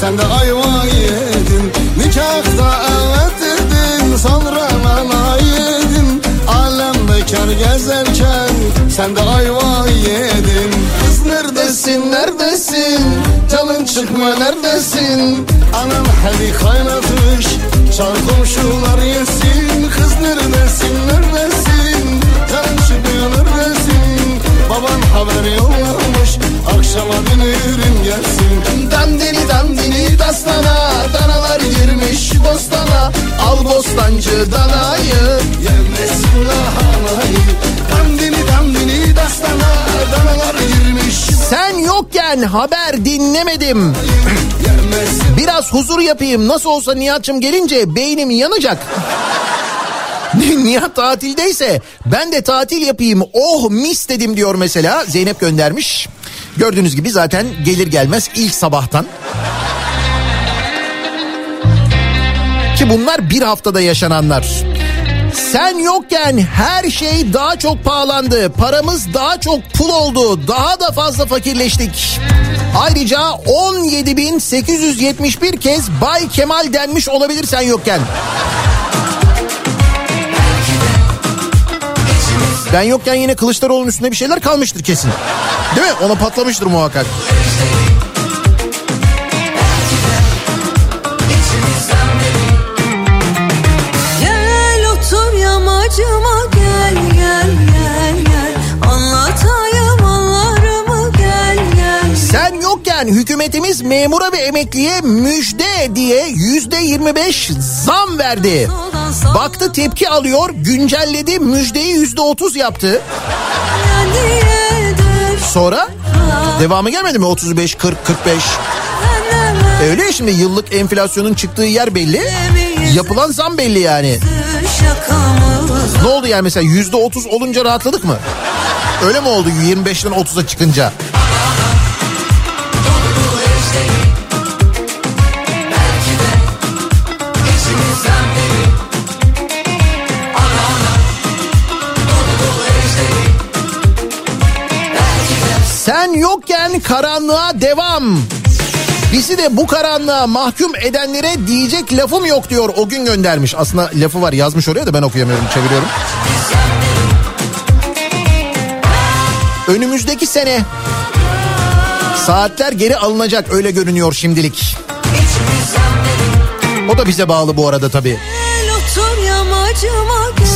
Sen de ayva yedin Nikahta evet dedin sonra nana yedin Alem bekar gezerken sen de ayva yedin. Kız neredesin neredesin? Canın çıkma neredesin? Anam hadi kaynatmış çal komşular yesin. Kız neredesin neredesin Baban haber yollamış akşama dönürüm gelsin. Dandini dandini dastana danalar girmiş bostana. Al bostancı danayı yemesin lahanayı Dandini dandini dastana danalar girmiş Sen yokken haber dinlemedim. Biraz huzur yapayım. Nasıl olsa Nihat'cığım gelince beynim yanacak. Nihat tatildeyse ben de tatil yapayım oh mis dedim diyor mesela Zeynep göndermiş. Gördüğünüz gibi zaten gelir gelmez ilk sabahtan. Ki bunlar bir haftada yaşananlar. Sen yokken her şey daha çok pahalandı. Paramız daha çok pul oldu. Daha da fazla fakirleştik. Ayrıca 17.871 kez Bay Kemal denmiş olabilir sen yokken. Ben yokken yine Kılıçdaroğlu'nun üstünde bir şeyler kalmıştır kesin. Değil mi? Ona patlamıştır muhakkak. Yokken hükümetimiz memura ve emekliye müjde diye yüzde 25 zam verdi. Baktı tepki alıyor güncelledi müjdeyi yüzde 30 yaptı. Sonra devamı gelmedi mi 35 40 45 Öyle ya şimdi yıllık enflasyonun çıktığı yer belli. Yapılan zam belli yani. Ne oldu yani mesela yüzde otuz olunca rahatladık mı? Öyle mi oldu 25'ten 30'a çıkınca? Yokken karanlığa devam. Bizi de bu karanlığa mahkum edenlere diyecek lafım yok diyor. O gün göndermiş. Aslında lafı var yazmış oraya da ben okuyamıyorum çeviriyorum. Önümüzdeki sene saatler geri alınacak öyle görünüyor şimdilik. O da bize bağlı bu arada tabii.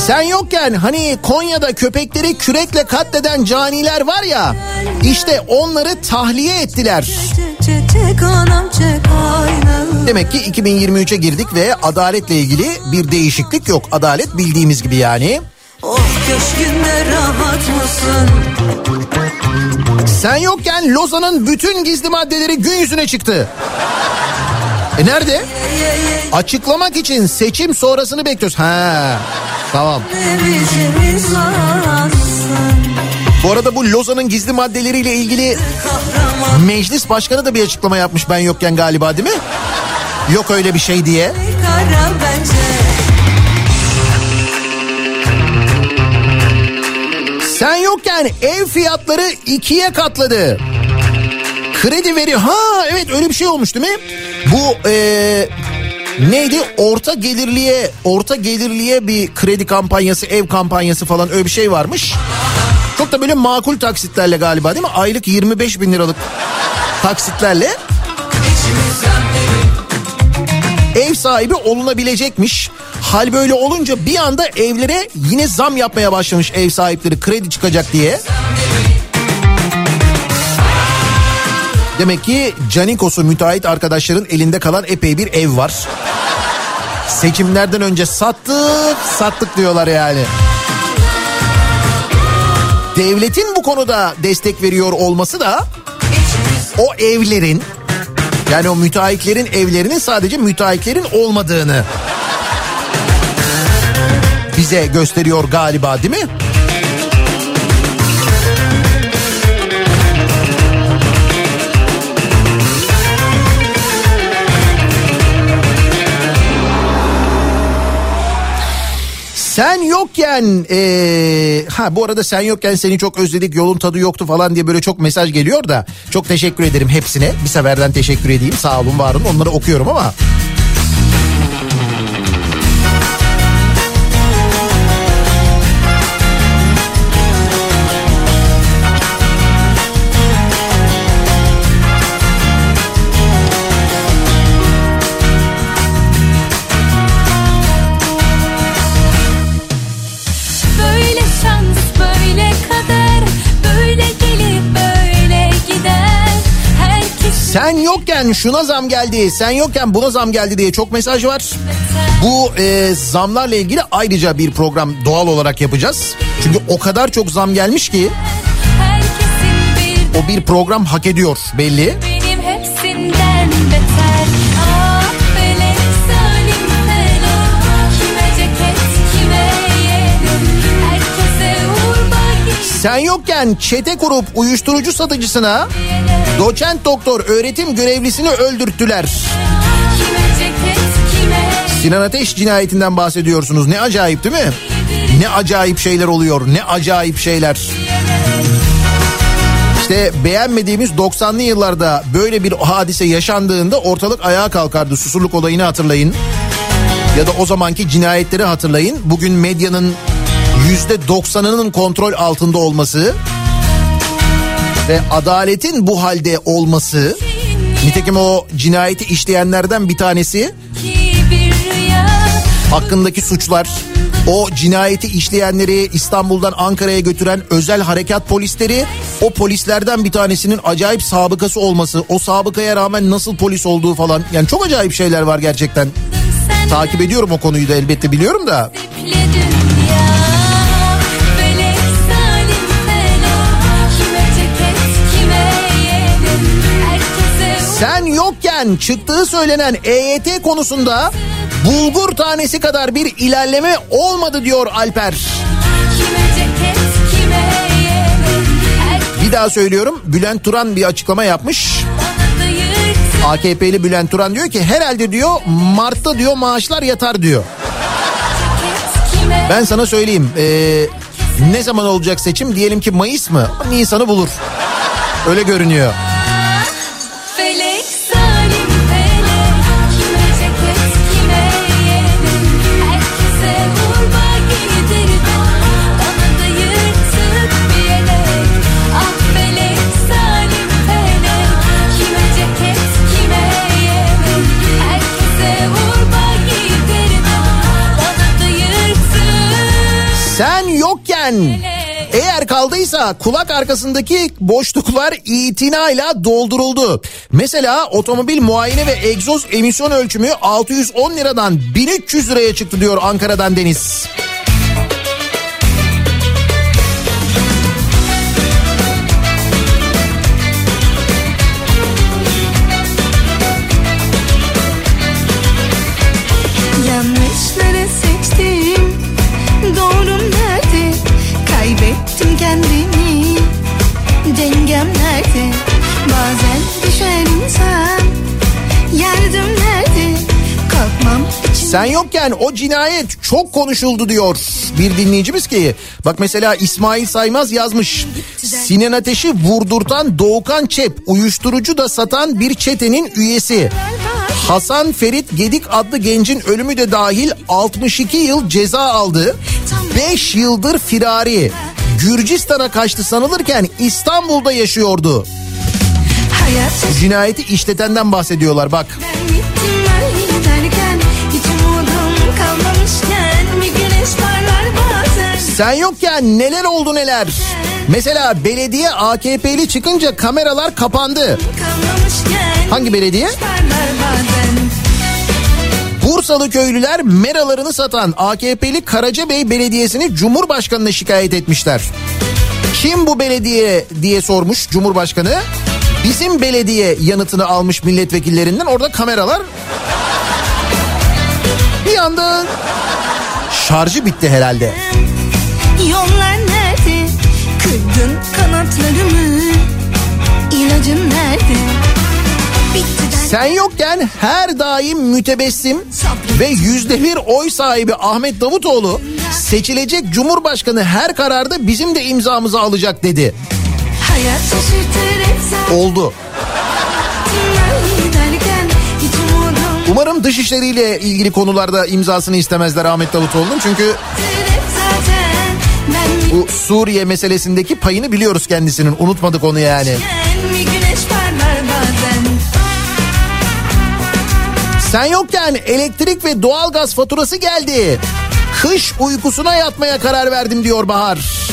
Sen yokken hani Konya'da köpekleri kürekle katleden caniler var ya işte onları tahliye ettiler. Demek ki 2023'e girdik ve adaletle ilgili bir değişiklik yok. Adalet bildiğimiz gibi yani. Of köşkünde rahat mısın? Sen yokken Lozan'ın bütün gizli maddeleri gün yüzüne çıktı. E nerede? Açıklamak için seçim sonrasını bekliyoruz. Ha, tamam. Bu arada bu Lozan'ın gizli maddeleriyle ilgili meclis başkanı da bir açıklama yapmış ben yokken galiba değil mi? Yok öyle bir şey diye. Sen yokken ev fiyatları ikiye katladı. Kredi veri ha evet öyle bir şey olmuş değil mi? Bu eee, neydi orta gelirliye orta gelirliye bir kredi kampanyası ev kampanyası falan öyle bir şey varmış. Çok da böyle makul taksitlerle galiba değil mi? Aylık 25 bin liralık taksitlerle ev sahibi olunabilecekmiş. Hal böyle olunca bir anda evlere yine zam yapmaya başlamış ev sahipleri kredi çıkacak diye. Demek ki Canikos'u müteahhit arkadaşların elinde kalan epey bir ev var. Seçimlerden önce sattık sattık diyorlar yani. Devletin bu konuda destek veriyor olması da o evlerin yani o müteahhitlerin evlerinin sadece müteahhitlerin olmadığını bize gösteriyor galiba değil mi? Yokken ee, ha bu arada sen yokken seni çok özledik yolun tadı yoktu falan diye böyle çok mesaj geliyor da çok teşekkür ederim hepsine. Bir seferden teşekkür edeyim. Sağ olun var olun. Onları okuyorum ama sen yokken şuna zam geldi sen yokken buna zam geldi diye çok mesaj var. Bu e, zamlarla ilgili ayrıca bir program doğal olarak yapacağız. Çünkü o kadar çok zam gelmiş ki o bir program hak ediyor belli. Sen yokken çete kurup uyuşturucu satıcısına doçent doktor öğretim görevlisini öldürttüler. Sinan Ateş cinayetinden bahsediyorsunuz. Ne acayip değil mi? Ne acayip şeyler oluyor. Ne acayip şeyler. İşte beğenmediğimiz 90'lı yıllarda böyle bir hadise yaşandığında ortalık ayağa kalkardı. Susurluk olayını hatırlayın. Ya da o zamanki cinayetleri hatırlayın. Bugün medyanın yüzde 90'ının kontrol altında olması ve adaletin bu halde olması. Nitekim o cinayeti işleyenlerden bir tanesi hakkındaki suçlar, o cinayeti işleyenleri İstanbul'dan Ankara'ya götüren özel harekat polisleri, o polislerden bir tanesinin acayip sabıkası olması, o sabıkaya rağmen nasıl polis olduğu falan. Yani çok acayip şeyler var gerçekten. Takip ediyorum o konuyu da elbette biliyorum da. Ziple Sen yokken çıktığı söylenen EYT konusunda Bulgur tanesi kadar bir ilerleme olmadı diyor Alper. Bir daha söylüyorum Bülent Turan bir açıklama yapmış. AKP'li Bülent Turan diyor ki herhalde diyor Mart'ta diyor maaşlar yatar diyor. Ben sana söyleyeyim ee, ne zaman olacak seçim diyelim ki Mayıs mı? Nisan'ı bulur. Öyle görünüyor. Yokken eğer kaldıysa kulak arkasındaki boşluklar itinayla dolduruldu. Mesela otomobil muayene ve egzoz emisyon ölçümü 610 liradan 1300 liraya çıktı diyor Ankara'dan Deniz. Yanlışları Sen yokken o cinayet çok konuşuldu diyor bir dinleyicimiz ki. Bak mesela İsmail Saymaz yazmış. Sinan Ateş'i vurdurtan Doğukan Çep uyuşturucu da satan bir çetenin üyesi. Hasan Ferit Gedik adlı gencin ölümü de dahil 62 yıl ceza aldı. 5 yıldır firari. Gürcistan'a kaçtı sanılırken İstanbul'da yaşıyordu. Cinayeti işletenden bahsediyorlar bak. Ben Sen yokken neler oldu neler. Mesela belediye AKP'li çıkınca kameralar kapandı. Hangi belediye? Bursalı köylüler meralarını satan AKP'li Karacabey Belediyesi'ni Cumhurbaşkanı'na şikayet etmişler. Kim bu belediye diye sormuş Cumhurbaşkanı. Bizim belediye yanıtını almış milletvekillerinden orada kameralar. Bir anda şarjı bitti herhalde. Yollar nerede? Kırdın kanatlarımı İlacın nerede? Bitti Sen yokken her daim mütebessim ve yüzde bir oy sahibi Ahmet Davutoğlu seçilecek Cumhurbaşkanı her kararda bizim de imzamızı alacak dedi. Oldu. Umarım dışişleriyle ilgili konularda imzasını istemezler Ahmet Davutoğlu'nun. Çünkü bu Suriye meselesindeki payını biliyoruz kendisinin. Unutmadık onu yani. Sen yokken elektrik ve doğalgaz faturası geldi. Kış uykusuna yatmaya karar verdim diyor Bahar.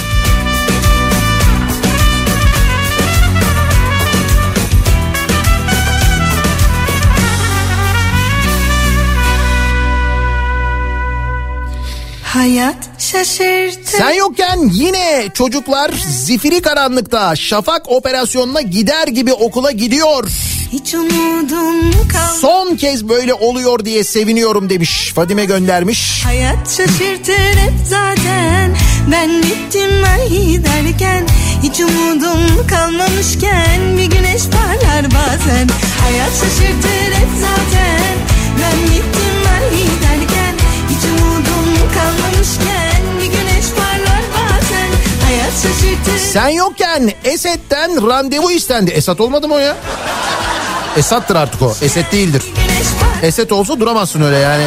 Hayat şaşırtır Sen yokken yine çocuklar zifiri karanlıkta şafak operasyonuna gider gibi okula gidiyor. Hiç umudum kalmadı Son kez böyle oluyor diye seviniyorum demiş. Fadime göndermiş. Hayat şaşırtır hep zaten Ben bittim ben giderken Hiç umudum kalmamışken Bir güneş parlar bazen Hayat şaşırtır Sen yokken Esed'den randevu istendi. Esat olmadı mı o ya? Esat'tır artık o. Esed değildir. Esed olsa duramazsın öyle yani.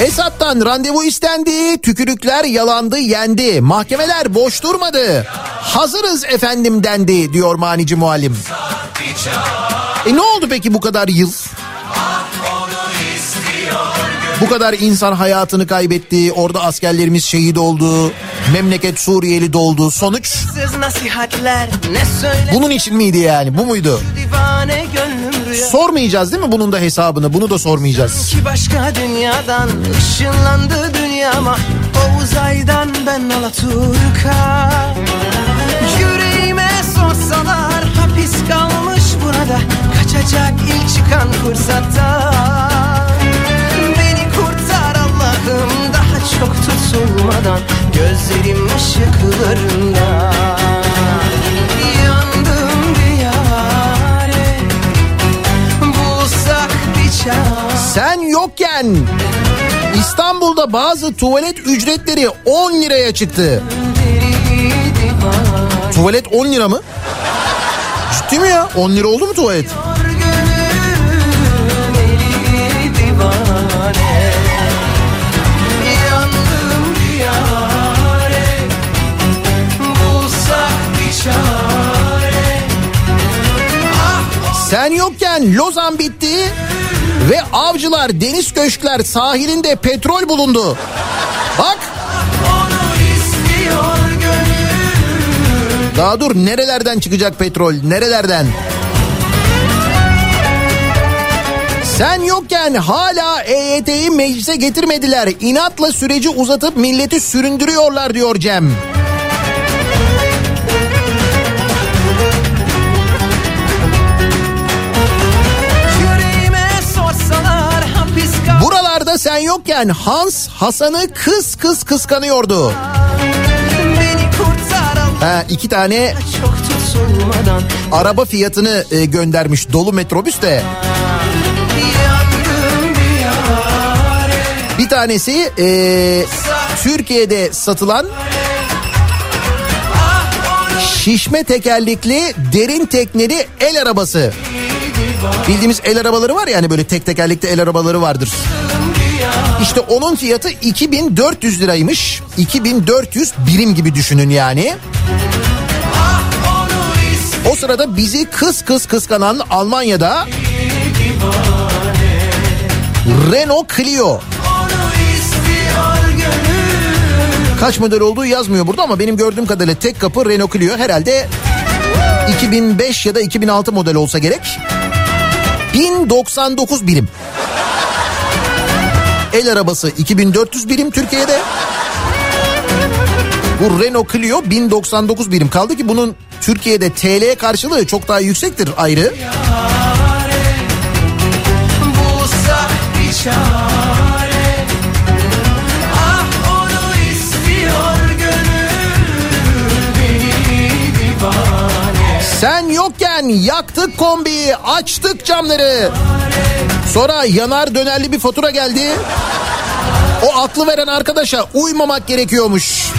Esat'tan randevu istendi, tükürükler yalandı, yendi. Mahkemeler boş durmadı. Hazırız efendim dendi diyor manici muallim. E ne oldu peki bu kadar yıl? Bu kadar insan hayatını kaybetti, orada askerlerimiz şehit oldu, memleket Suriyeli doldu. Sonuç bunun için miydi yani? Bu muydu? Sormayacağız değil mi bunun da hesabını? Bunu da sormayacağız. Ki başka dünyadan ışınlandı dünyama O uzaydan ben Alaturka Yüreğime sorsalar hapis kalmış burada Kaçacak ilk çıkan fırsat çok tutulmadan Gözlerim ışıklarında Yandım diyare Bulsak bir çare Sen yokken İstanbul'da bazı tuvalet ücretleri 10 liraya çıktı. Tuvalet 10 lira mı? Ciddi mi ya? 10 lira oldu mu tuvalet? divane Sen yokken Lozan bitti ve avcılar deniz köşkler sahilinde petrol bulundu. Bak daha dur nerelerden çıkacak petrol nerelerden? Sen yokken hala EYT'yi meclise getirmediler. İnatla süreci uzatıp milleti süründürüyorlar diyor Cem. Sen yokken Hans Hasan'ı kız kız kıskanıyordu. Ha, iki tane araba fiyatını e, göndermiş dolu metrobüs de. Bir tanesi e, Türkiye'de satılan şişme tekerlekli derin tekneli el arabası. Bildiğimiz el arabaları var ya hani böyle tek tekerlekli el arabaları vardır. İşte onun fiyatı 2400 liraymış. 2400 birim gibi düşünün yani. O sırada bizi kız kız kıskanan Almanya'da Renault Clio. Kaç model olduğu yazmıyor burada ama benim gördüğüm kadarıyla tek kapı Renault Clio herhalde 2005 ya da 2006 model olsa gerek. 1099 birim. El arabası 2400 birim Türkiye'de. Bu Renault Clio 1099 birim kaldı ki bunun Türkiye'de TL karşılığı çok daha yüksektir ayrı. Sen yokken yaktık kombiyi, açtık camları. Sonra yanar dönerli bir fatura geldi. O aklı veren arkadaşa uymamak gerekiyormuş.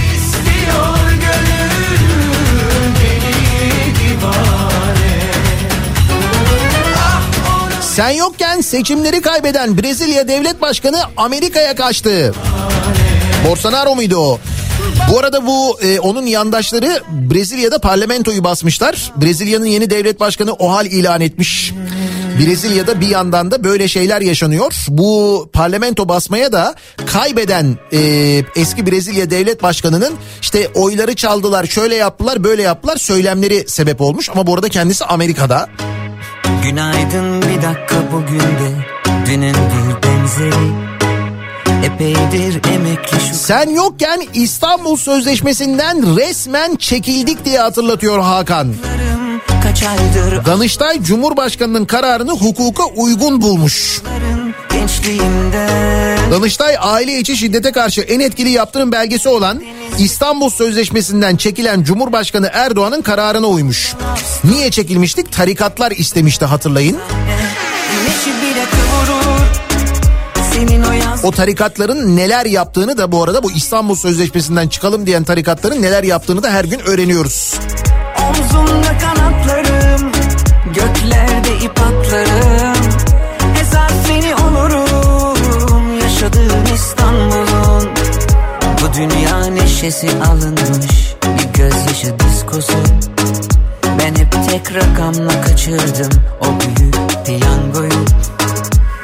Sen yokken seçimleri kaybeden Brezilya Devlet Başkanı Amerika'ya kaçtı. Bolsonaro muydu o? Bu arada bu e, onun yandaşları Brezilya'da parlamentoyu basmışlar. Brezilya'nın yeni devlet başkanı o hal ilan etmiş. Brezilya'da bir yandan da böyle şeyler yaşanıyor. Bu parlamento basmaya da kaybeden e, eski Brezilya devlet başkanının işte oyları çaldılar, şöyle yaptılar, böyle yaptılar söylemleri sebep olmuş. Ama bu arada kendisi Amerika'da. Günaydın bir dakika bugün de dünün bir benzeri Epeydir emekli şu Sen yokken İstanbul Sözleşmesi'nden resmen çekildik diye hatırlatıyor Hakan. Danıştay Cumhurbaşkanı'nın kararını hukuka uygun bulmuş. Danıştay aile içi şiddete karşı en etkili yaptırım belgesi olan İstanbul Sözleşmesi'nden çekilen Cumhurbaşkanı Erdoğan'ın kararına uymuş. Niye çekilmiştik? Tarikatlar istemişti hatırlayın. Güneşi bile kıvırır o tarikatların neler yaptığını da bu arada bu İstanbul Sözleşmesi'nden çıkalım diyen tarikatların neler yaptığını da her gün öğreniyoruz. Omzumda kanatlarım Göklerde ip atlarım. Hesap seni olurum Yaşadığım İstanbul'un. Bu dünya neşesi alınmış Bir gözyaşı diskosu. Ben hep tek rakamla kaçırdım O büyük piyangoyu.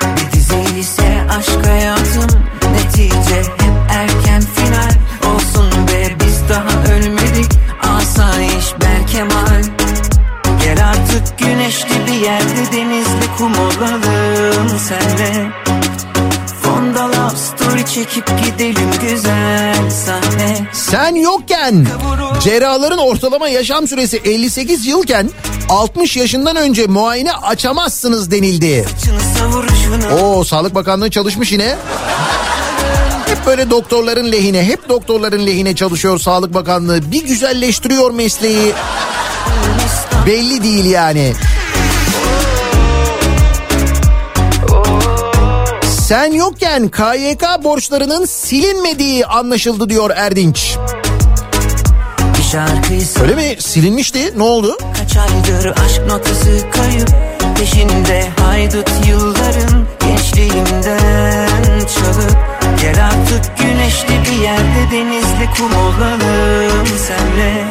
Bir dizi ise aşk hayatım gidelim güzel sahne Sen yokken cerrahların ortalama yaşam süresi 58 yılken 60 yaşından önce muayene açamazsınız denildi. Oo Sağlık Bakanlığı çalışmış yine. Hep böyle doktorların lehine, hep doktorların lehine çalışıyor Sağlık Bakanlığı. Bir güzelleştiriyor mesleği. Belli değil yani. Sen yokken KYK borçlarının silinmediği anlaşıldı diyor Erdinç. Öyle mi? Silinmişti. Ne oldu? Kaç aydır aşk notası kayıp Peşinde haydut yılların Gençliğimden çalıp Gel artık güneşli bir yerde Denizli kum olalım senle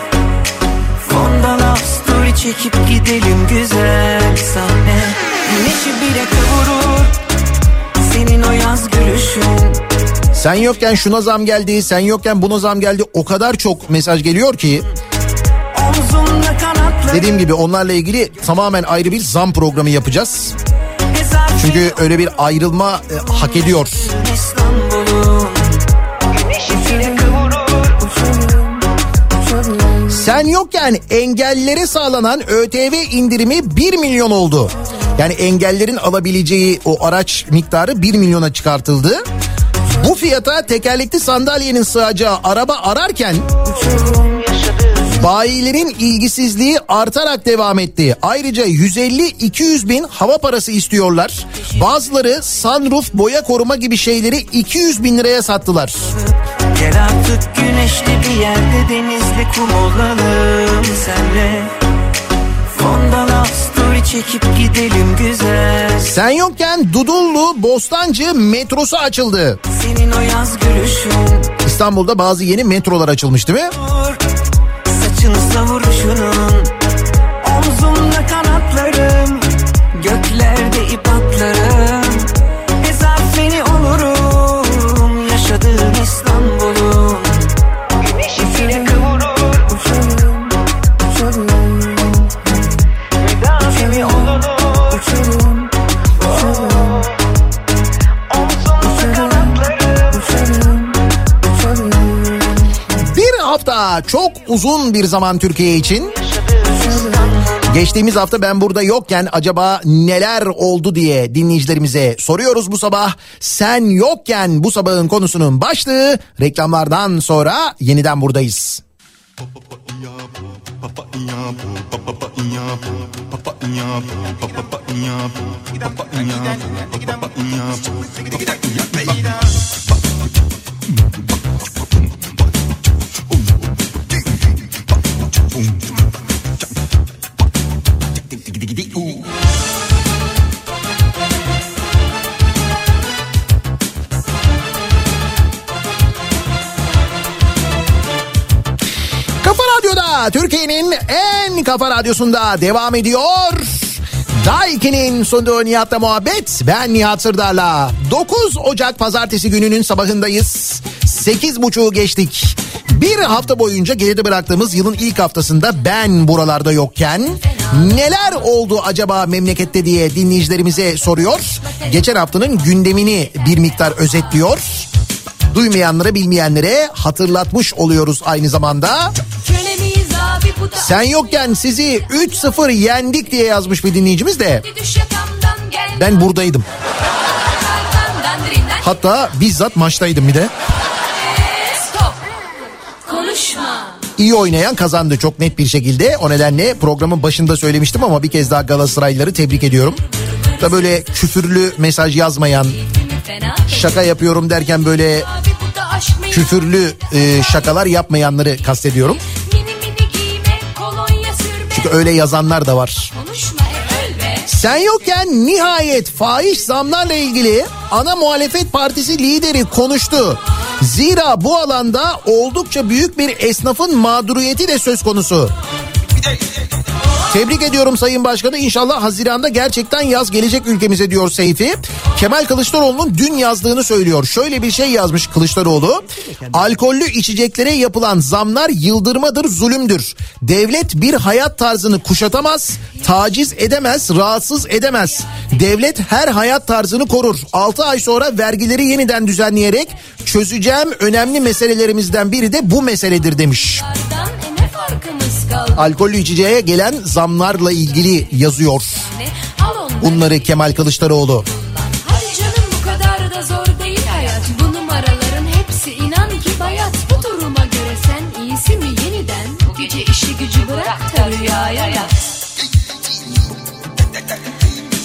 Fondan love story çekip gidelim güzel sahne Güneşi bile kavurur Senin o yaz gülüşün Sen yokken şuna zam geldi, sen yokken buna zam geldi. O kadar çok mesaj geliyor ki. Dediğim gibi onlarla ilgili tamamen ayrı bir zam programı yapacağız. Çünkü öyle bir ayrılma e, hak ediyor. Sen yokken engellilere sağlanan ÖTV indirimi 1 milyon oldu. Yani engellerin alabileceği o araç miktarı 1 milyona çıkartıldı. Bu fiyata tekerlekli sandalyenin sığacağı araba ararken bayilerin ilgisizliği artarak devam etti. Ayrıca 150-200 bin hava parası istiyorlar. Bazıları sunroof boya koruma gibi şeyleri 200 bin liraya sattılar. Gel artık güneşli bir yerde denizli kum olalım senle Fondan story çekip gidelim güzel Sen yokken Dudullu Bostancı metrosu açıldı. Senin o yaz gülüşün İstanbul'da bazı yeni metrolar açılmış değil mi? Saçını savuruşunun uzun bir zaman Türkiye için. Geçtiğimiz hafta ben burada yokken acaba neler oldu diye dinleyicilerimize soruyoruz bu sabah. Sen yokken bu sabahın konusunun başlığı reklamlardan sonra yeniden buradayız. Kafa Radyo'da Türkiye'nin en kafa radyosunda devam ediyor. Daiki'nin sunduğu Nihat'la muhabbet. Ben Nihat Sırdar'la. 9 Ocak pazartesi gününün sabahındayız. 8.30'u geçtik. Bir hafta boyunca geride bıraktığımız yılın ilk haftasında ben buralarda yokken neler oldu acaba memlekette diye dinleyicilerimize soruyor. Geçen haftanın gündemini bir miktar özetliyor. Duymayanlara bilmeyenlere hatırlatmış oluyoruz aynı zamanda. Sen yokken sizi 3-0 yendik diye yazmış bir dinleyicimiz de ben buradaydım. Hatta bizzat maçtaydım bir de. İyi oynayan kazandı çok net bir şekilde. O nedenle programın başında söylemiştim ama bir kez daha Galatasaraylıları tebrik ediyorum. Da böyle küfürlü mesaj yazmayan, şaka yapıyorum derken böyle küfürlü e, şakalar yapmayanları kastediyorum. Çünkü öyle yazanlar da var. Sen yokken nihayet fahiş zamlarla ilgili ana muhalefet partisi lideri konuştu. Zira bu alanda oldukça büyük bir esnafın mağduriyeti de söz konusu. Tebrik ediyorum Sayın Başkanı. İnşallah Haziran'da gerçekten yaz gelecek ülkemize diyor Seyfi. Kemal Kılıçdaroğlu'nun dün yazdığını söylüyor. Şöyle bir şey yazmış Kılıçdaroğlu. Alkollü içeceklere yapılan zamlar yıldırmadır, zulümdür. Devlet bir hayat tarzını kuşatamaz, taciz edemez, rahatsız edemez. Devlet her hayat tarzını korur. 6 ay sonra vergileri yeniden düzenleyerek çözeceğim önemli meselelerimizden biri de bu meseledir demiş. Kaldı Alkollü içeceğe gelen zamlarla ilgili yazıyor. Bunları Kemal Kılıçdaroğlu.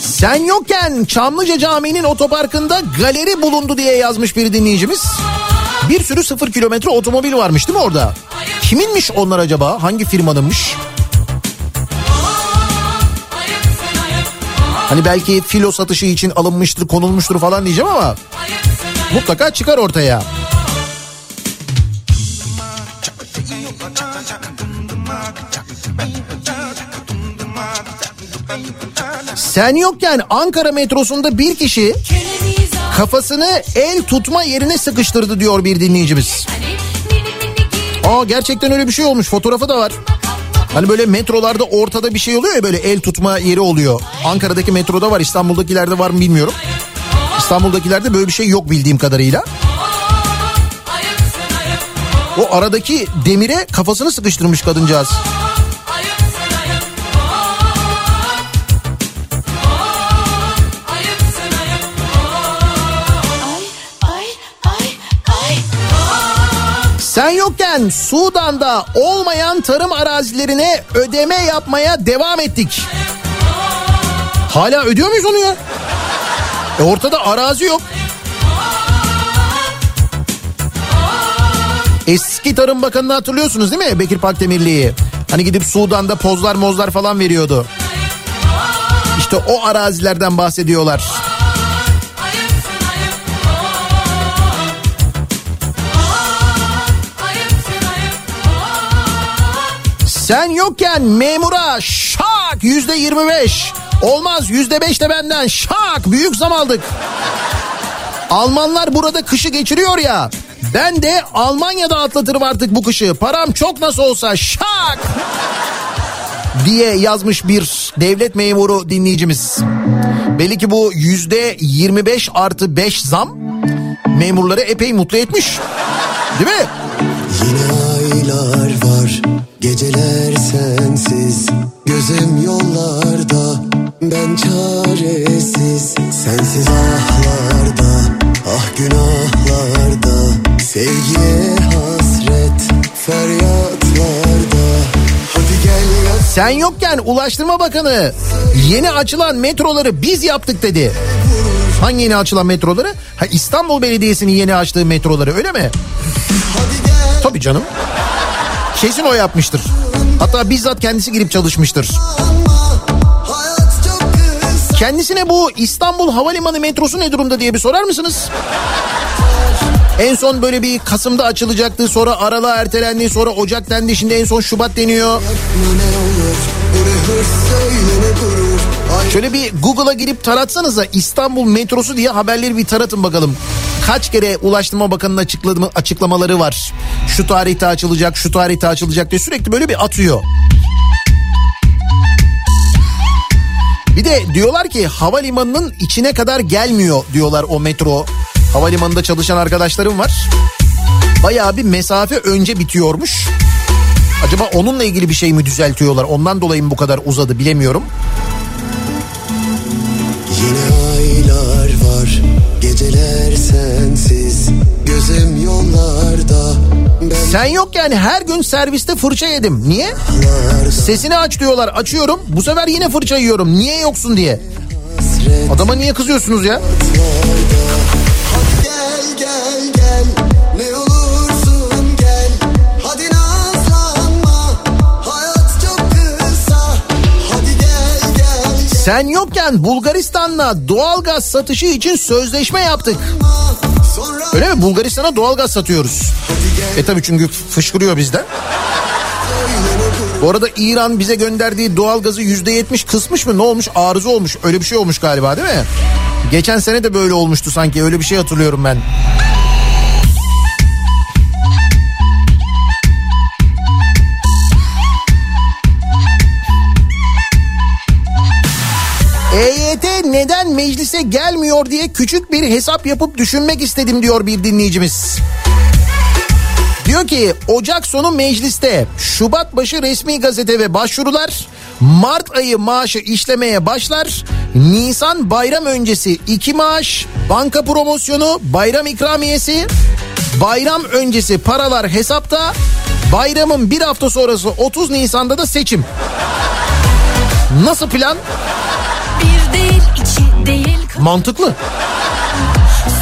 Sen yokken Çamlıca Camii'nin otoparkında galeri bulundu diye yazmış bir dinleyicimiz. Bir sürü sıfır kilometre otomobil varmış değil mi orada? Kiminmiş onlar acaba? Hangi firmanınmış? Hani belki filo satışı için alınmıştır, konulmuştur falan diyeceğim ama mutlaka çıkar ortaya. Sen yokken Ankara metrosunda bir kişi kafasını el tutma yerine sıkıştırdı diyor bir dinleyicimiz. Aa gerçekten öyle bir şey olmuş fotoğrafı da var. Hani böyle metrolarda ortada bir şey oluyor ya böyle el tutma yeri oluyor. Ankara'daki metroda var İstanbul'dakilerde var mı bilmiyorum. İstanbul'dakilerde böyle bir şey yok bildiğim kadarıyla. O aradaki demire kafasını sıkıştırmış kadıncağız. Sen yokken Sudan'da olmayan tarım arazilerine ödeme yapmaya devam ettik. Hala ödüyor muyuz onu ya? E ortada arazi yok. Eski Tarım Bakanı'nı hatırlıyorsunuz değil mi Bekir Pakdemirli'yi? Hani gidip Sudan'da pozlar mozlar falan veriyordu. İşte o arazilerden bahsediyorlar. Sen yokken memura şak yüzde yirmi beş. Olmaz yüzde beş de benden şak büyük zam aldık. Almanlar burada kışı geçiriyor ya. Ben de Almanya'da atlatırım artık bu kışı. Param çok nasıl olsa şak diye yazmış bir devlet memuru dinleyicimiz. Belli ki bu yüzde 25 artı 5 zam memurları epey mutlu etmiş. Değil mi? Yine aylar geceler sensiz Gözüm yollarda ben çaresiz Sensiz ahlarda ah günahlarda Sevgiye hasret feryatlarda Hadi gel yat Sen yokken Ulaştırma Bakanı yeni açılan metroları biz yaptık dedi. Hangi yeni açılan metroları? Ha İstanbul Belediyesi'nin yeni açtığı metroları öyle mi? Tabii canım. Kesin o yapmıştır. Hatta bizzat kendisi girip çalışmıştır. Kendisine bu İstanbul Havalimanı metrosu ne durumda diye bir sorar mısınız? En son böyle bir Kasım'da açılacaktı sonra Aralık'a ertelendi sonra Ocak dendi şimdi en son Şubat deniyor. Şöyle bir Google'a girip taratsanıza İstanbul metrosu diye haberleri bir taratın bakalım. Kaç kere Ulaştırma Bakanı'nın açıklamaları var. Şu tarihte açılacak, şu tarihte açılacak diye sürekli böyle bir atıyor. Bir de diyorlar ki havalimanının içine kadar gelmiyor diyorlar o metro. Havalimanında çalışan arkadaşlarım var. Bayağı bir mesafe önce bitiyormuş. Acaba onunla ilgili bir şey mi düzeltiyorlar? Ondan dolayı mı bu kadar uzadı bilemiyorum. Yine aylar var geceler sensiz Gözüm yollarda ben Sen yokken her gün serviste fırça yedim. Niye? Sesini aç diyorlar. Açıyorum. Bu sefer yine fırça yiyorum. Niye yoksun diye. Adama niye kızıyorsunuz ya? Gel gel gel Sen yokken Bulgaristan'la doğalgaz satışı için sözleşme yaptık. Öyle mi? Bulgaristan'a doğalgaz satıyoruz. E tabii çünkü fışkırıyor bizden. Bu arada İran bize gönderdiği doğalgazı yüzde yetmiş kısmış mı ne olmuş arıza olmuş öyle bir şey olmuş galiba değil mi? Geçen sene de böyle olmuştu sanki öyle bir şey hatırlıyorum ben. Neden meclise gelmiyor diye küçük bir hesap yapıp düşünmek istedim diyor bir dinleyicimiz. Diyor ki Ocak sonu mecliste Şubat başı resmi gazete ve başvurular Mart ayı maaşı işlemeye başlar. Nisan bayram öncesi iki maaş, banka promosyonu, bayram ikramiyesi, bayram öncesi paralar hesapta, bayramın bir hafta sonrası 30 Nisan'da da seçim. Nasıl plan? Mantıklı.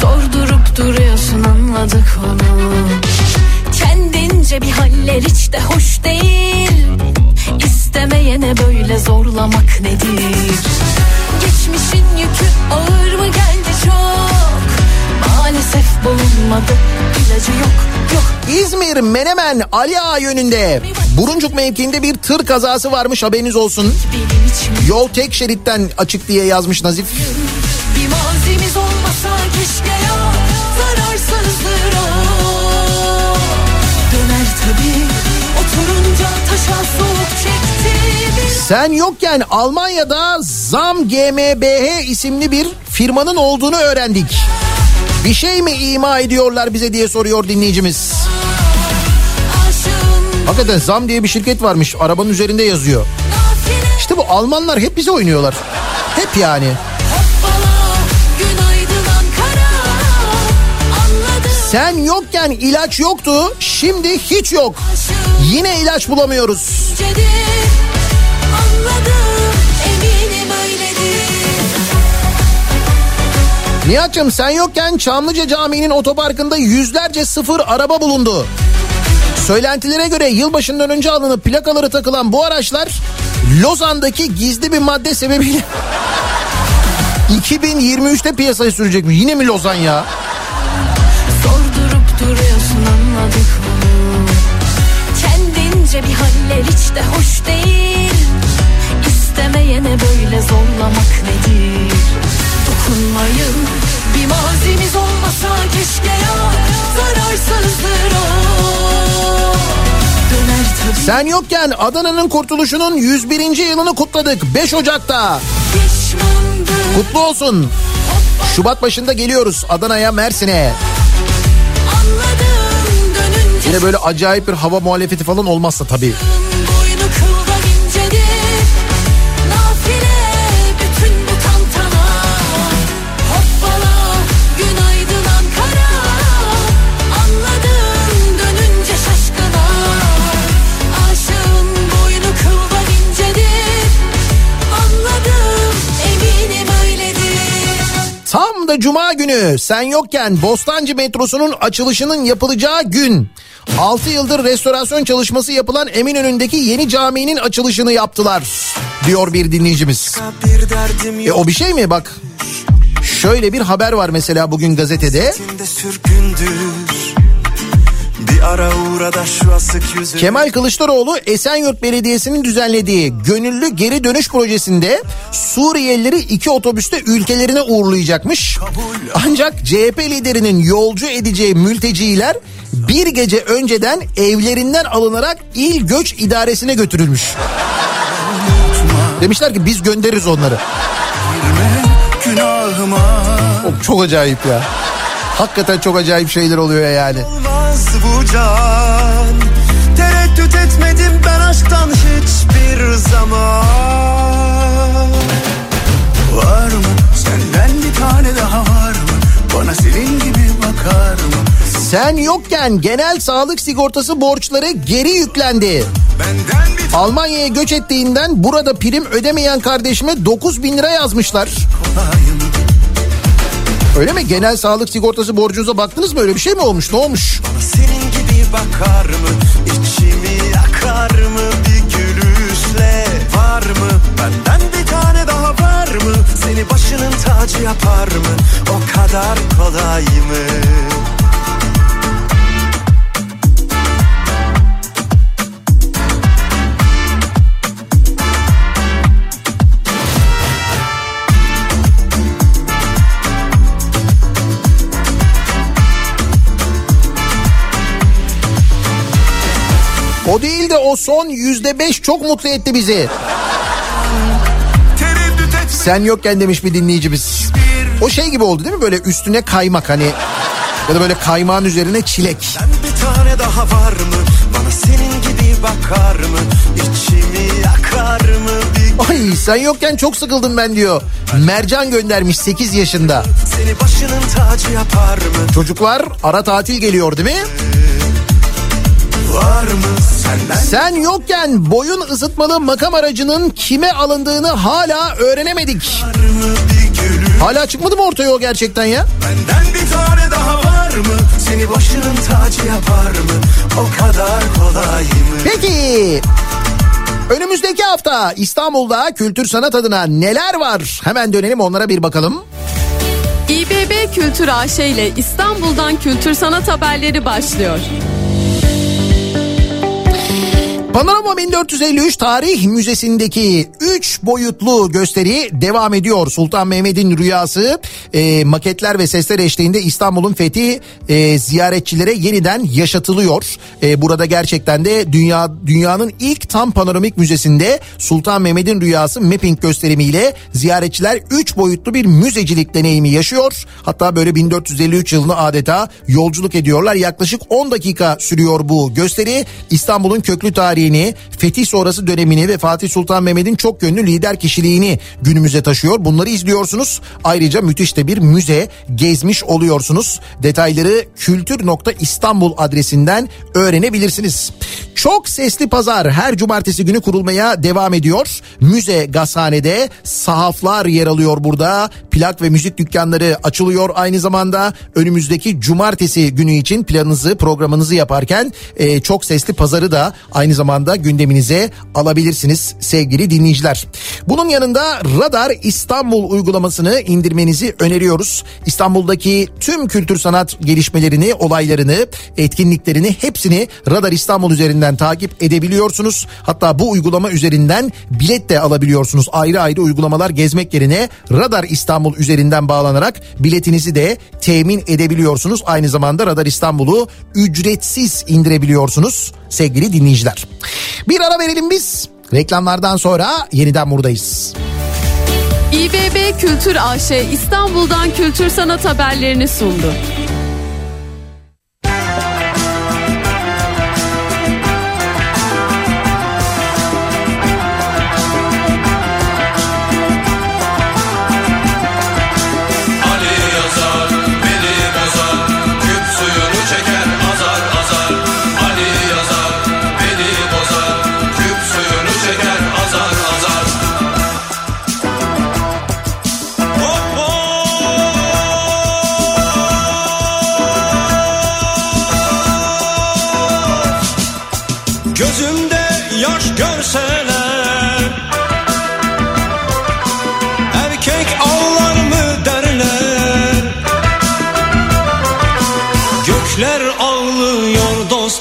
Sordurup duruyorsun anladık onu Kendince bir haller hiç de hoş değil İstemeyene böyle zorlamak nedir Geçmişin yükü ağır mı geldi çok Maalesef bulunmadı ilacı yok yok İzmir Menemen Ali Ağa yönünde Buruncuk mevkiinde bir tır kazası varmış haberiniz olsun. Yol tek şeritten açık diye yazmış Nazif. Olmasa keşke ya Zararsızdır o Döner tabii Oturunca taşa soğuk çekti Sen yokken Almanya'da Zam GmbH isimli bir firmanın olduğunu öğrendik. Bir şey mi ima ediyorlar bize diye soruyor dinleyicimiz. Hakikaten Zam diye bir şirket varmış. Arabanın üzerinde yazıyor. İşte bu Almanlar hep bize oynuyorlar. Hep yani. Sen yokken ilaç yoktu. Şimdi hiç yok. Yine ilaç bulamıyoruz. Nihat'cığım sen yokken Çamlıca Camii'nin otoparkında yüzlerce sıfır araba bulundu. Söylentilere göre yılbaşından önce alınıp plakaları takılan bu araçlar Lozan'daki gizli bir madde sebebiyle 2023'te piyasaya sürecekmiş. Yine mi Lozan ya? Duruyorsun anladık onu Kendince bir haller hiç de hoş değil İstemeyene böyle zorlamak nedir Dokunmayın bir mazimiz olmasa keşke ya Zararsızdır o Sen yokken Adana'nın kurtuluşunun 101. yılını kutladık 5 Ocak'ta. Kutlu olsun. Şubat başında geliyoruz Adana'ya Mersin'e. Yine böyle acayip bir hava muhalefeti falan olmazsa tabii. cuma günü. Sen yokken Bostancı metrosunun açılışının yapılacağı gün 6 yıldır restorasyon çalışması yapılan Eminönü'ndeki yeni caminin açılışını yaptılar diyor bir dinleyicimiz. E o bir şey mi bak? Şöyle bir haber var mesela bugün gazetede. Kemal Kılıçdaroğlu Esenyurt Belediyesi'nin düzenlediği gönüllü geri dönüş projesinde Suriyelileri iki otobüste ülkelerine uğurlayacakmış. Ancak CHP liderinin yolcu edeceği mülteciler bir gece önceden evlerinden alınarak il göç idaresine götürülmüş. Demişler ki biz göndeririz onları. günahıma O çok acayip ya. Hakikaten çok acayip şeyler oluyor yani. Olmaz bu can Tereddüt etmedim ben aşktan hiçbir zaman Var mı senden bir tane daha var mı Bana senin gibi bakar mı Sen yokken genel sağlık sigortası borçları geri yüklendi. Bir Almanya'ya göç ettiğinden burada prim ödemeyen kardeşime 9 bin lira yazmışlar. kolayım Öyle mi? Genel sağlık sigortası borcunuza baktınız mı? Öyle bir şey mi olmuş? Ne olmuş? Senin gibi bakar mı İçimi yakar mı Bir gülüşle Var mı benden bir tane daha var mı Seni başının tacı yapar mı O kadar kolay mı son yüzde beş çok mutlu etti bizi. Sen yokken demiş bir dinleyicimiz. O şey gibi oldu değil mi böyle üstüne kaymak hani ya da böyle kaymağın üzerine çilek. Bir tane daha var mı? Bana senin gibi bakar mı? İçimi yakar mı? Bir Ay sen yokken çok sıkıldım ben diyor. Mercan göndermiş 8 yaşında. seni başının tacı yapar mı? Çocuklar ara tatil geliyor değil mi? Sen yokken boyun ısıtmalı makam aracının kime alındığını hala öğrenemedik. Hala çıkmadı mı ortaya o gerçekten ya? Benden bir tane daha var mı? Seni başının tacı yapar mı? O kadar kolay mı? Peki önümüzdeki hafta İstanbul'da kültür sanat adına neler var? Hemen dönelim onlara bir bakalım. İBB Kültür AŞ ile İstanbul'dan kültür sanat haberleri başlıyor. Panorama 1453 Tarih Müzesi'ndeki 3 boyutlu gösteri devam ediyor. Sultan Mehmet'in rüyası e, maketler ve sesler eşliğinde İstanbul'un fethi e, ziyaretçilere yeniden yaşatılıyor. E, burada gerçekten de dünya dünyanın ilk tam panoramik müzesinde Sultan Mehmet'in rüyası mapping gösterimiyle ziyaretçiler 3 boyutlu bir müzecilik deneyimi yaşıyor. Hatta böyle 1453 yılını adeta yolculuk ediyorlar. Yaklaşık 10 dakika sürüyor bu gösteri. İstanbul'un köklü tarihini, fetih sonrası dönemini ve Fatih Sultan Mehmet'in çok yönlü lider kişiliğini günümüze taşıyor. Bunları izliyorsunuz. Ayrıca müthiş de bir müze gezmiş oluyorsunuz. Detayları kültür.istanbul adresinden öğrenebilirsiniz. Çok sesli pazar her cumartesi günü kurulmaya devam ediyor. Müze Gazhane'de sahaflar yer alıyor burada. Plak ve müzik dükkanları açılıyor aynı zamanda. Önümüzdeki cumartesi günü için planınızı programınızı yaparken e, çok sesli pazarı da aynı zamanda gündeminize alabilirsiniz sevgili dinleyiciler. Bunun yanında Radar İstanbul uygulamasını indirmenizi öneriyoruz. İstanbul'daki tüm kültür sanat gelişmelerini, olaylarını, etkinliklerini hepsini Radar İstanbul üzerinden takip edebiliyorsunuz. Hatta bu uygulama üzerinden bilet de alabiliyorsunuz. Ayrı ayrı uygulamalar gezmek yerine Radar İstanbul üzerinden bağlanarak biletinizi de temin edebiliyorsunuz. Aynı zamanda Radar İstanbul'u ücretsiz indirebiliyorsunuz sevgili dinleyiciler. Bir ara verelim biz. Reklamlardan sonra yeniden buradayız. İBB Kültür AŞ İstanbul'dan kültür sanat haberlerini sundu.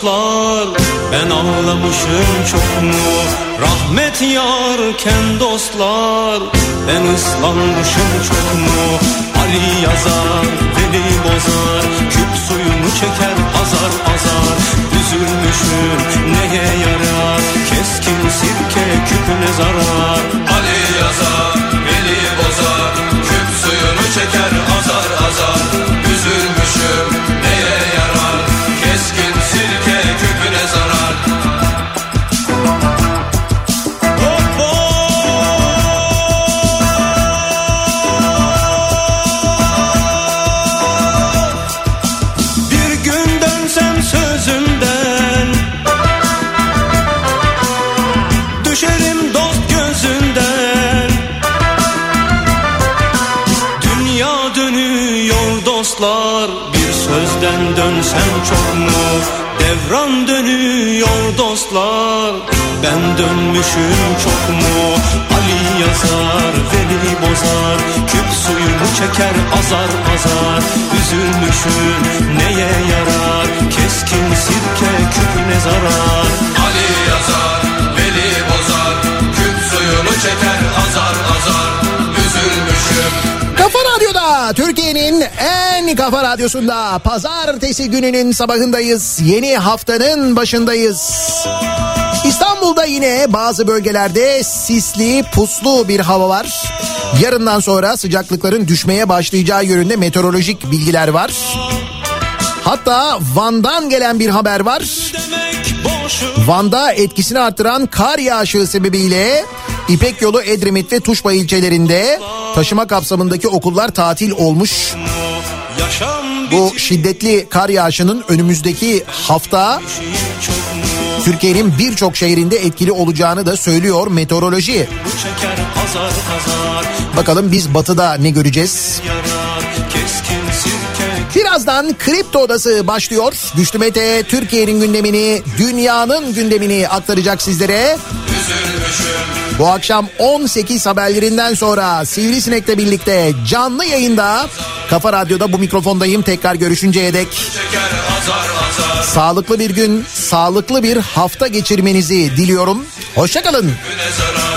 Dostlar Ben ağlamışım çok mu? Rahmet yarken dostlar Ben ıslanmışım çok mu? Ali yazar, Veli bozar Küp suyunu çeker azar azar. Üzülmüşüm neye yarar? Keskin sirke küpüne zarar. Ali yazar, Ben dönmüşüm çok mu? Ali yazar, Veli bozar. Küp suyunu çeker azar azar. Üzülmüşüm neye yarar? Keskin sirke küpüne zarar? Ali yazar, beni bozar, küp suyunu çeker azar azar. Üzülmüşüm. Kafa Radyo'da Türkiye'nin en kafa radyosunda pazartesi gününün sabahındayız. Yeni haftanın başındayız. İstanbul İstanbul'da yine bazı bölgelerde sisli, puslu bir hava var. Yarından sonra sıcaklıkların düşmeye başlayacağı yönünde meteorolojik bilgiler var. Hatta Van'dan gelen bir haber var. Van'da etkisini arttıran kar yağışı sebebiyle İpek Yolu Edremit ve Tuşba ilçelerinde taşıma kapsamındaki okullar tatil olmuş. Bu şiddetli kar yağışının önümüzdeki hafta Türkiye'nin birçok şehrinde etkili olacağını da söylüyor meteoroloji. Çeker azar azar Bakalım biz batıda ne göreceğiz? Birazdan Kripto Odası başlıyor. Güçlü Mete Türkiye'nin gündemini, dünyanın gündemini aktaracak sizlere. Bu akşam 18 haberlerinden sonra Sivrisinek'le birlikte canlı yayında Kafa Radyo'da bu mikrofondayım. Tekrar görüşünceye dek sağlıklı bir gün, sağlıklı bir hafta geçirmenizi diliyorum. Hoşçakalın. Zarar